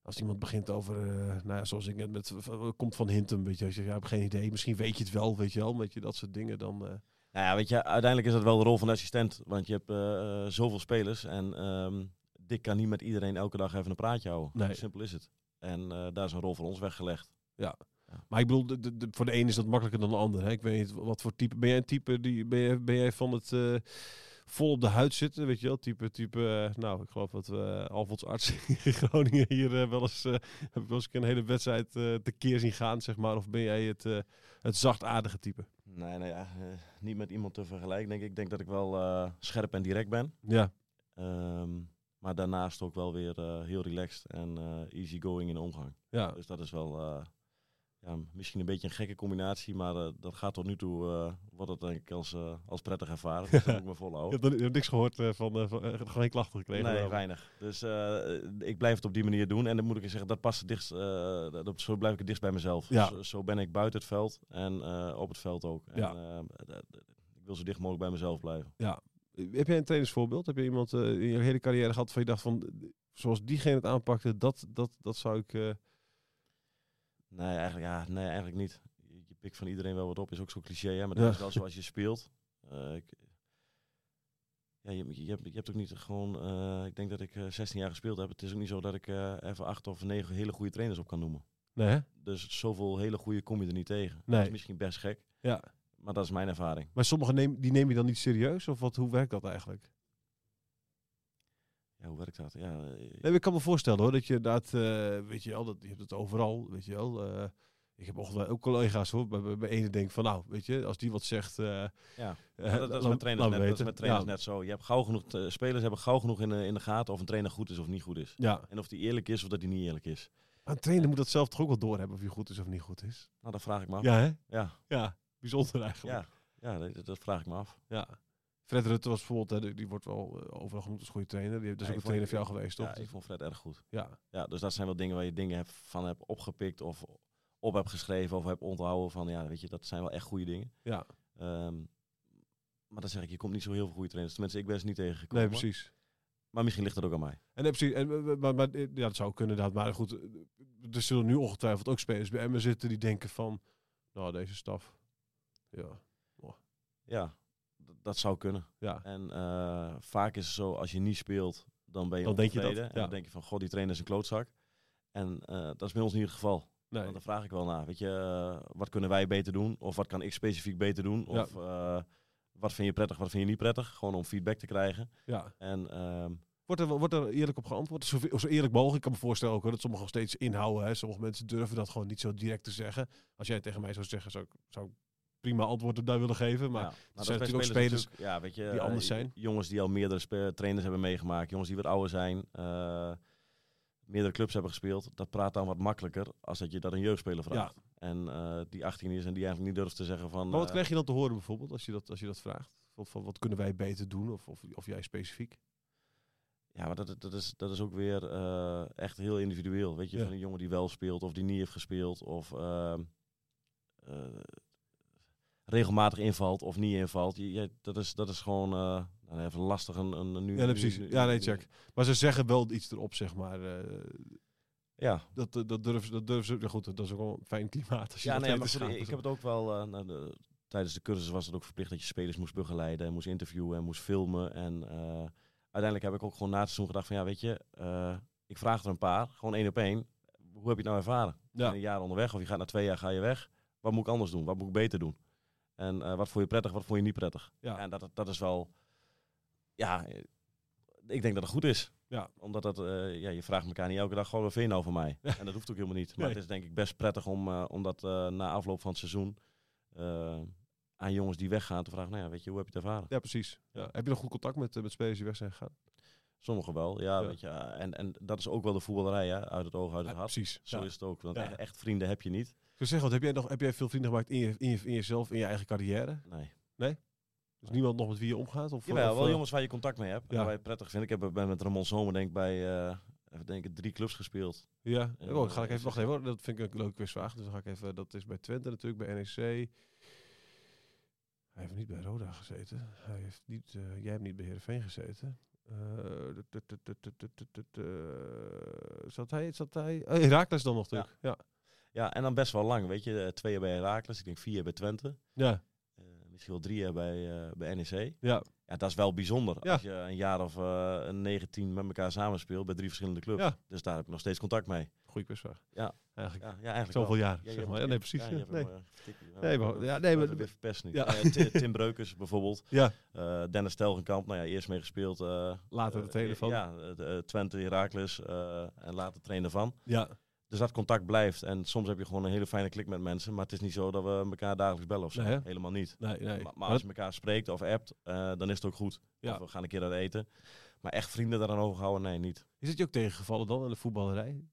S1: als iemand begint over, eh, nou ja, zoals ik net met, komt van Hintum, weet je, als je, ja, ik heb geen idee, misschien weet je het wel, weet je wel, weet je, dat soort dingen dan,
S2: Nou ja, weet je, uiteindelijk is dat wel de rol van de assistent. Want je hebt eh, zoveel spelers en ehm Dick kan niet met iedereen elke dag even een praatje houden.
S1: Nee.
S2: Simpel is het. En daar is een rol voor ons weggelegd.
S1: Maar ik bedoel, de, de, de- voor de een is dat makkelijker dan de ander. Hè? Ik weet niet wat voor type. Ben jij een type die ben jij, ben jij van het eh, vol op de huid zitten? Weet je wel, type, type. eh, nou, ik geloof dat we uh, Alfonds arts in Groningen hier eh, wel eens eh, heb ik wel eens een hele wedstrijd eh tekeer zien gaan, zeg maar. Of ben jij het, eh, het zachtaardige type?
S2: Nee, nou ja, eh, niet met iemand te vergelijken. Denk ik. ik denk dat ik wel eh, scherp en direct ben.
S1: Ja,
S2: Ehm, maar daarnaast ook wel weer eh, heel relaxed en eh easygoing in de omgang.
S1: ja.
S2: Dus dat is wel eh, ja, misschien een beetje een gekke combinatie. Maar eh, dat gaat tot nu toe, eh, wordt het denk ik als, eh, als prettig ervaren. Dat moet ik me
S1: Je
S2: volhouden.
S1: hebt, er- je hebt niks gehoord eh, van, van geen klachten gekregen.
S2: Nee, weinig. Dus ik blijf het op die manier doen. En dan moet ik zeggen, dat past eh, dat, zo blijf ik het dichtst bij mezelf.
S1: Ja.
S2: Zo, zo ben ik buiten het veld en op het veld ook. En,
S1: Ja.
S2: ik wil zo dicht mogelijk bij mezelf blijven.
S1: Heb jij een trainersvoorbeeld? Heb je iemand in je hele carrière gehad van je dacht van, zoals diegene het aanpakte, dat, dat, dat zou ik... eh,
S2: Nee, eigenlijk, ja, nee, eigenlijk niet. Je, je pikt van iedereen wel wat op. Is ook zo cliché, hè? maar
S1: Ja.
S2: dat is wel zoals je speelt. Eh, ik, ja, je, je, hebt, je hebt ook niet gewoon... eh, ik denk dat ik eh, 16 jaar gespeeld heb. Het is ook niet zo dat ik eh, even acht of negen hele goede trainers op kan noemen.
S1: nee, hè?
S2: Dus zoveel hele goede kom je er niet tegen.
S1: Nee.
S2: Dat is misschien best gek,
S1: Ja.
S2: maar dat is mijn ervaring.
S1: Maar sommigen neem, die neem je dan niet serieus? Of wat, hoe werkt dat eigenlijk?
S2: Ja, hoe werkt dat? Ja, eh,
S1: Nee, ik kan me voorstellen hoor, dat je inderdaad, eh, weet je wel, dat, je hebt het overal, weet je wel. eh, ik heb ook, ook collega's hoor, bij, bij, ene denk van nou, weet je, als die wat zegt...
S2: ja. Maar dat, dat is met trainers, net, dat is met trainers
S1: ja,
S2: net zo. Je hebt gauw genoeg, spelers hebben gauw genoeg in de, in de gaten of een trainer goed is of niet goed is.
S1: Ja,
S2: En of die eerlijk is of dat hij niet eerlijk is.
S1: maar een trainer moet dat zelf toch ook wel doorhebben of hij goed is of niet goed is.
S2: Nou, dat vraag ik me af.
S1: Ja, hè?
S2: Ja,
S1: Ja, bijzonder eigenlijk.
S2: ja, ja dat, dat vraag ik me af.
S1: Ja. Fred Rutte was bijvoorbeeld, hè, die- wordt wel eh, overal genoemd als goede trainer. Die heeft dus
S2: Ja,
S1: ook een trainer voor jou geweest, toch?
S2: Ja, ik vond Fred erg goed.
S1: Ja,
S2: Ja, dus dat zijn wel dingen waar je dingen van hebt opgepikt of op hebt geschreven of hebt onthouden van, ja, weet je, dat zijn wel echt goede dingen.
S1: ja.
S2: Ehm, maar dan zeg ik, je komt niet zo heel veel goede trainers. Tenminste, ik ben ze niet tegengekomen.
S1: nee, precies.
S2: Maar misschien ligt dat ook aan mij.
S1: En, precies. En, eh, maar, maar, eh, ja, dat zou kunnen inderdaad. Maar goed, eh, er zullen nu ongetwijfeld ook spelers bij Emmen zitten die denken van, nou, deze staf. Ja,
S2: Ja, dat zou kunnen.
S1: Ja.
S2: En eh, vaak is het zo, als je niet speelt, dan ben je
S1: Dan denk je dat.
S2: En dan denk je van, god, die trainer is een klootzak. En eh, dat is bij ons niet het geval.
S1: Nee.
S2: Want dan vraag ik wel naar, weet je, eh, wat kunnen wij beter doen? Of wat kan ik specifiek beter doen? Of wat vind je prettig, wat vind je niet prettig? Gewoon om feedback te krijgen.
S1: ja.
S2: En ehm,
S1: Wordt er, wordt er eerlijk op geantwoord? Zo, zo eerlijk mogelijk. Ik kan me voorstellen ook hoor, dat sommigen nog steeds inhouden. Hè. Sommige mensen durven dat gewoon niet zo direct te zeggen. Als jij tegen mij zou zeggen, zou ik, zou prima antwoorden daar willen geven. Maar
S2: ja,
S1: zijn natuurlijk ook spelers
S2: ja, weet je,
S1: die
S2: eh,
S1: anders zijn.
S2: Jongens die al meerdere trainers hebben meegemaakt, jongens die wat ouder zijn, eh, meerdere clubs hebben gespeeld. Dat praat dan wat makkelijker als dat je dat een jeugdspeler vraagt. En eh, die 18 is en die eigenlijk niet durft te zeggen van...
S1: Maar wat krijg je dan te horen bijvoorbeeld als je dat, als je dat vraagt? Van, van wat kunnen wij beter doen? Of, of, of jij specifiek?
S2: Ja, maar dat, dat, is, dat is ook weer echt heel individueel. Weet je,
S1: Ja.
S2: van een jongen die wel speelt of die niet heeft gespeeld. Of ehm, eh, regelmatig invalt of niet invalt. Je, je- dat, is, dat is gewoon eh, nou, even lastig. Een, een, nu,
S1: Ja, nee, precies. Ja, nee, check. Maar ze zeggen wel iets erop, zeg maar. eh,
S2: Ja,
S1: dat, dat, dat durven. Dat durven ze goed, dat is ook wel een fijn klimaat. Als je
S2: ja
S1: dat
S2: nee, maar ik heb het ook wel... eh, nou, de- tijdens de cursus was het ook verplicht dat je spelers moest begeleiden. En moest interviewen en moest filmen. En eh, uiteindelijk heb ik ook gewoon na het seizoen gedacht van... Ja, weet je, eh, ik vraag er een paar. Gewoon één op één. Hoe heb je het nou ervaren? Je
S1: Ja.
S2: een jaar onderweg of je gaat na twee jaar ga je weg. Wat moet ik anders doen? Wat moet ik beter doen? En eh, wat vond je prettig, wat vond je niet prettig?
S1: Ja.
S2: En dat, dat is wel... Ja, ik denk dat het goed is.
S1: Ja.
S2: Omdat dat, eh, ja, je vraagt elkaar niet elke dag gewoon wat vind je nou van mij? En dat hoeft ook helemaal niet. Maar
S1: Nee.
S2: het is denk ik best prettig om, om dat eh, na afloop van het seizoen aan jongens die weggaan te vragen, nou ja, weet je, hoe heb je het ervaren?
S1: Ja, precies. Ja. Heb je nog goed contact met, met spelers die weg zijn gegaan?
S2: Sommigen wel, ja,
S1: Ja.
S2: weet je. En, en dat is ook wel de voetballerij, hè? uit het oog, uit het
S1: Ja,
S2: hart.
S1: precies.
S2: Zo
S1: Ja.
S2: is het ook. Want echt vrienden heb je niet.
S1: Ik zeggen, wat, heb, jij nog, heb jij veel vrienden gemaakt in, je, in, je, in jezelf, in je eigen carrière?
S2: Nee.
S1: Dus niemand nog met wie je omgaat? Of,
S2: Jawel,
S1: of,
S2: wel
S1: eh,
S2: jongens waar je contact mee hebt.
S1: Ja.
S2: En waar je prettig vindt. Ik heb met Ramon Zomer denk ik bij eh, even denken, drie clubs gespeeld.
S1: Ja,
S2: En,
S1: oh, ga ik
S2: eh,
S1: even, wacht even hoor. Dat vind ik een leuke quizvraag. Dus dan ga ik even, dat is bij Twente natuurlijk, bij NEC. Hij heeft niet bij Roda gezeten. Hij heeft niet, jij hebt niet bij Heerenveen gezeten. Zat hij, zat hij? Oh, Herakles dan nog natuurlijk. Ja.
S2: Ja, en dan best wel lang, weet je. Eh, Twee jaar bij Herakles, ik denk vier jaar bij Twente.
S1: Ja.
S2: Eh, misschien wel drie jaar bij, eh, bij NEC.
S1: Ja.
S2: Ja, dat is wel bijzonder.
S1: Ja.
S2: Als je een jaar of een 19 met elkaar samenspeelt bij drie verschillende clubs.
S1: Ja.
S2: Dus daar heb ik nog steeds contact mee.
S1: Goeie quizvraag.
S2: Ja.
S1: Eigenlijk.
S2: Ja, ja eigenlijk
S1: Zoveel
S2: wel.
S1: jaar.
S2: Ja,
S1: zeg maar. Ja, nee, precies.
S2: Ja,
S1: Ja, nee.
S2: Ja,
S1: Nee, maar- ja, nee, maar-
S2: we verpest.
S1: Ja.
S2: Ti- Tim Breukers bijvoorbeeld.
S1: Ja,
S2: Dennis Telgenkamp, nou ja, eerst mee gespeeld. eh,
S1: later de van.
S2: Ja, Twente, Heracles eh, en later trainer van.
S1: Ja.
S2: Dus dat contact blijft. En soms heb je gewoon een hele fijne klik met mensen. Maar het is niet zo dat we elkaar dagelijks bellen of zo.
S1: Nee?
S2: Helemaal niet.
S1: Nee, nee.
S2: Maar, maar als je elkaar spreekt of appt, eh, dan is het ook goed.
S1: Ja.
S2: Of we gaan een keer uit eten. Maar echt vrienden daaraan overhouden, nee, niet.
S1: Is het je ook tegengevallen dan in de voetballerij?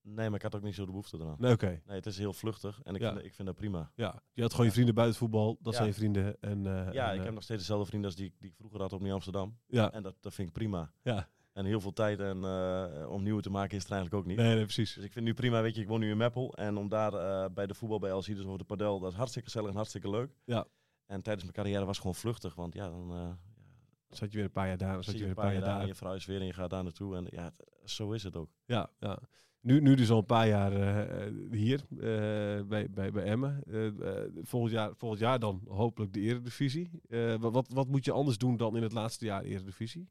S2: Nee, maar ik had ook niet zo de behoefte eraan.
S1: Nee, oké.
S2: Nee, het is heel vluchtig en ik,
S1: Ja.
S2: vind, ik vind dat prima.
S1: Ja, je had gewoon je vrienden buiten voetbal. Dat
S2: Ja.
S1: zijn je vrienden. En, eh,
S2: Ja,
S1: en,
S2: ik
S1: eh,
S2: heb nog steeds dezelfde vrienden als die, ik- die ik vroeger had op Nieuw Amsterdam.
S1: Ja,
S2: En dat, dat vind ik prima.
S1: ja.
S2: En heel veel tijd en, eh, om nieuwe te maken is er eigenlijk ook niet.
S1: Nee, nee, precies.
S2: Dus ik vind nu prima, weet je, ik woon nu in Meppel. En om daar eh, bij de voetbal bij LC, dus over de padel, dat is hartstikke gezellig en hartstikke leuk.
S1: Ja.
S2: En tijdens mijn carrière was het gewoon vluchtig. Want ja, dan eh,
S1: Dan zat je weer een paar jaar daar, zat je weer
S2: een
S1: paar jaar
S2: en
S1: daar.
S2: je vrouw is weer en je gaat daar naartoe. En ja, het- zo is het ook.
S1: Ja, ja. Nu, nu dus al een paar jaar hier bij, bij, bij Emmen. Volgend, jaar, volgend jaar dan hopelijk de Eredivisie. Wat, wat, wat moet je anders doen dan in het laatste jaar Eredivisie?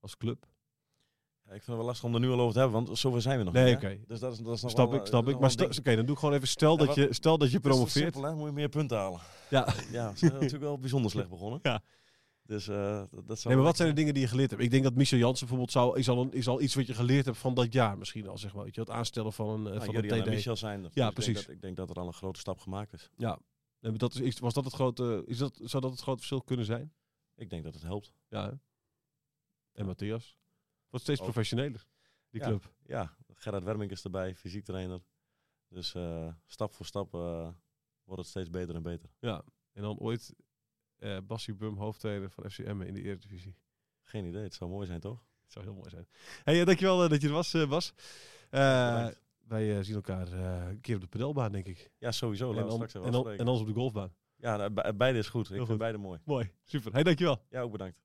S1: Als club?
S2: Ja, ik vind het wel lastig om er nu al over te hebben, want zover zijn we nog
S1: Nee,
S2: niet. Dus dat is, dat is nog wel,
S1: ik,
S2: eh,
S1: snap
S2: dat
S1: ik. Maar oké, dan doe ik gewoon even, stel,
S2: Ja,
S1: dat je, stel dat je promoveert.
S2: simpel, hè? Moet je meer punten halen.
S1: Ja.
S2: Ja, ze zijn natuurlijk wel bijzonder slecht begonnen.
S1: Ja.
S2: Dus eh, dat, dat zou
S1: Nee, maar wat zijn de dingen die je geleerd hebt? Ik denk dat Michel Jansen bijvoorbeeld zou, is, al een, is al iets wat je geleerd hebt van dat jaar misschien al, zeg maar. Weet je, het aanstellen van een, eh,
S2: Nou,
S1: van een
S2: en
S1: TD.
S2: Michel zijn er.
S1: Ja,
S2: Dus
S1: precies.
S2: Ik denk, dat, ik denk dat er al een grote stap gemaakt is.
S1: Ja. Maar dat is, is- was dat het grote, is dat, zou dat het grote verschil kunnen zijn?
S2: Ik denk dat het helpt.
S1: Ja. hè? En Matthias? Wordt steeds
S2: Ook.
S1: professioneler, die
S2: Ja.
S1: club.
S2: Ja, Gerard Wermink is erbij, fysiek trainer. Dus eh, stap voor stap eh, wordt het steeds beter en beter.
S1: Ja. En dan ooit eh Bassie Bum, hoofdtrainer van FC Emmen in de Eredivisie.
S2: Geen idee, het zou mooi zijn toch?
S1: Het zou heel mooi zijn. Hey, dankjewel dat je er was, Bas. Wij zien elkaar een keer op de pedelbaan, denk ik.
S2: Ja, sowieso.
S1: en,
S2: even
S1: en, dan,
S2: afspreken.
S1: en anders op de golfbaan.
S2: Ja, nou, be- beide is goed. Ik
S1: Heel
S2: vind
S1: goed.
S2: beide mooi.
S1: Mooi, super. Hey, dankjewel.
S2: Ja, ook bedankt.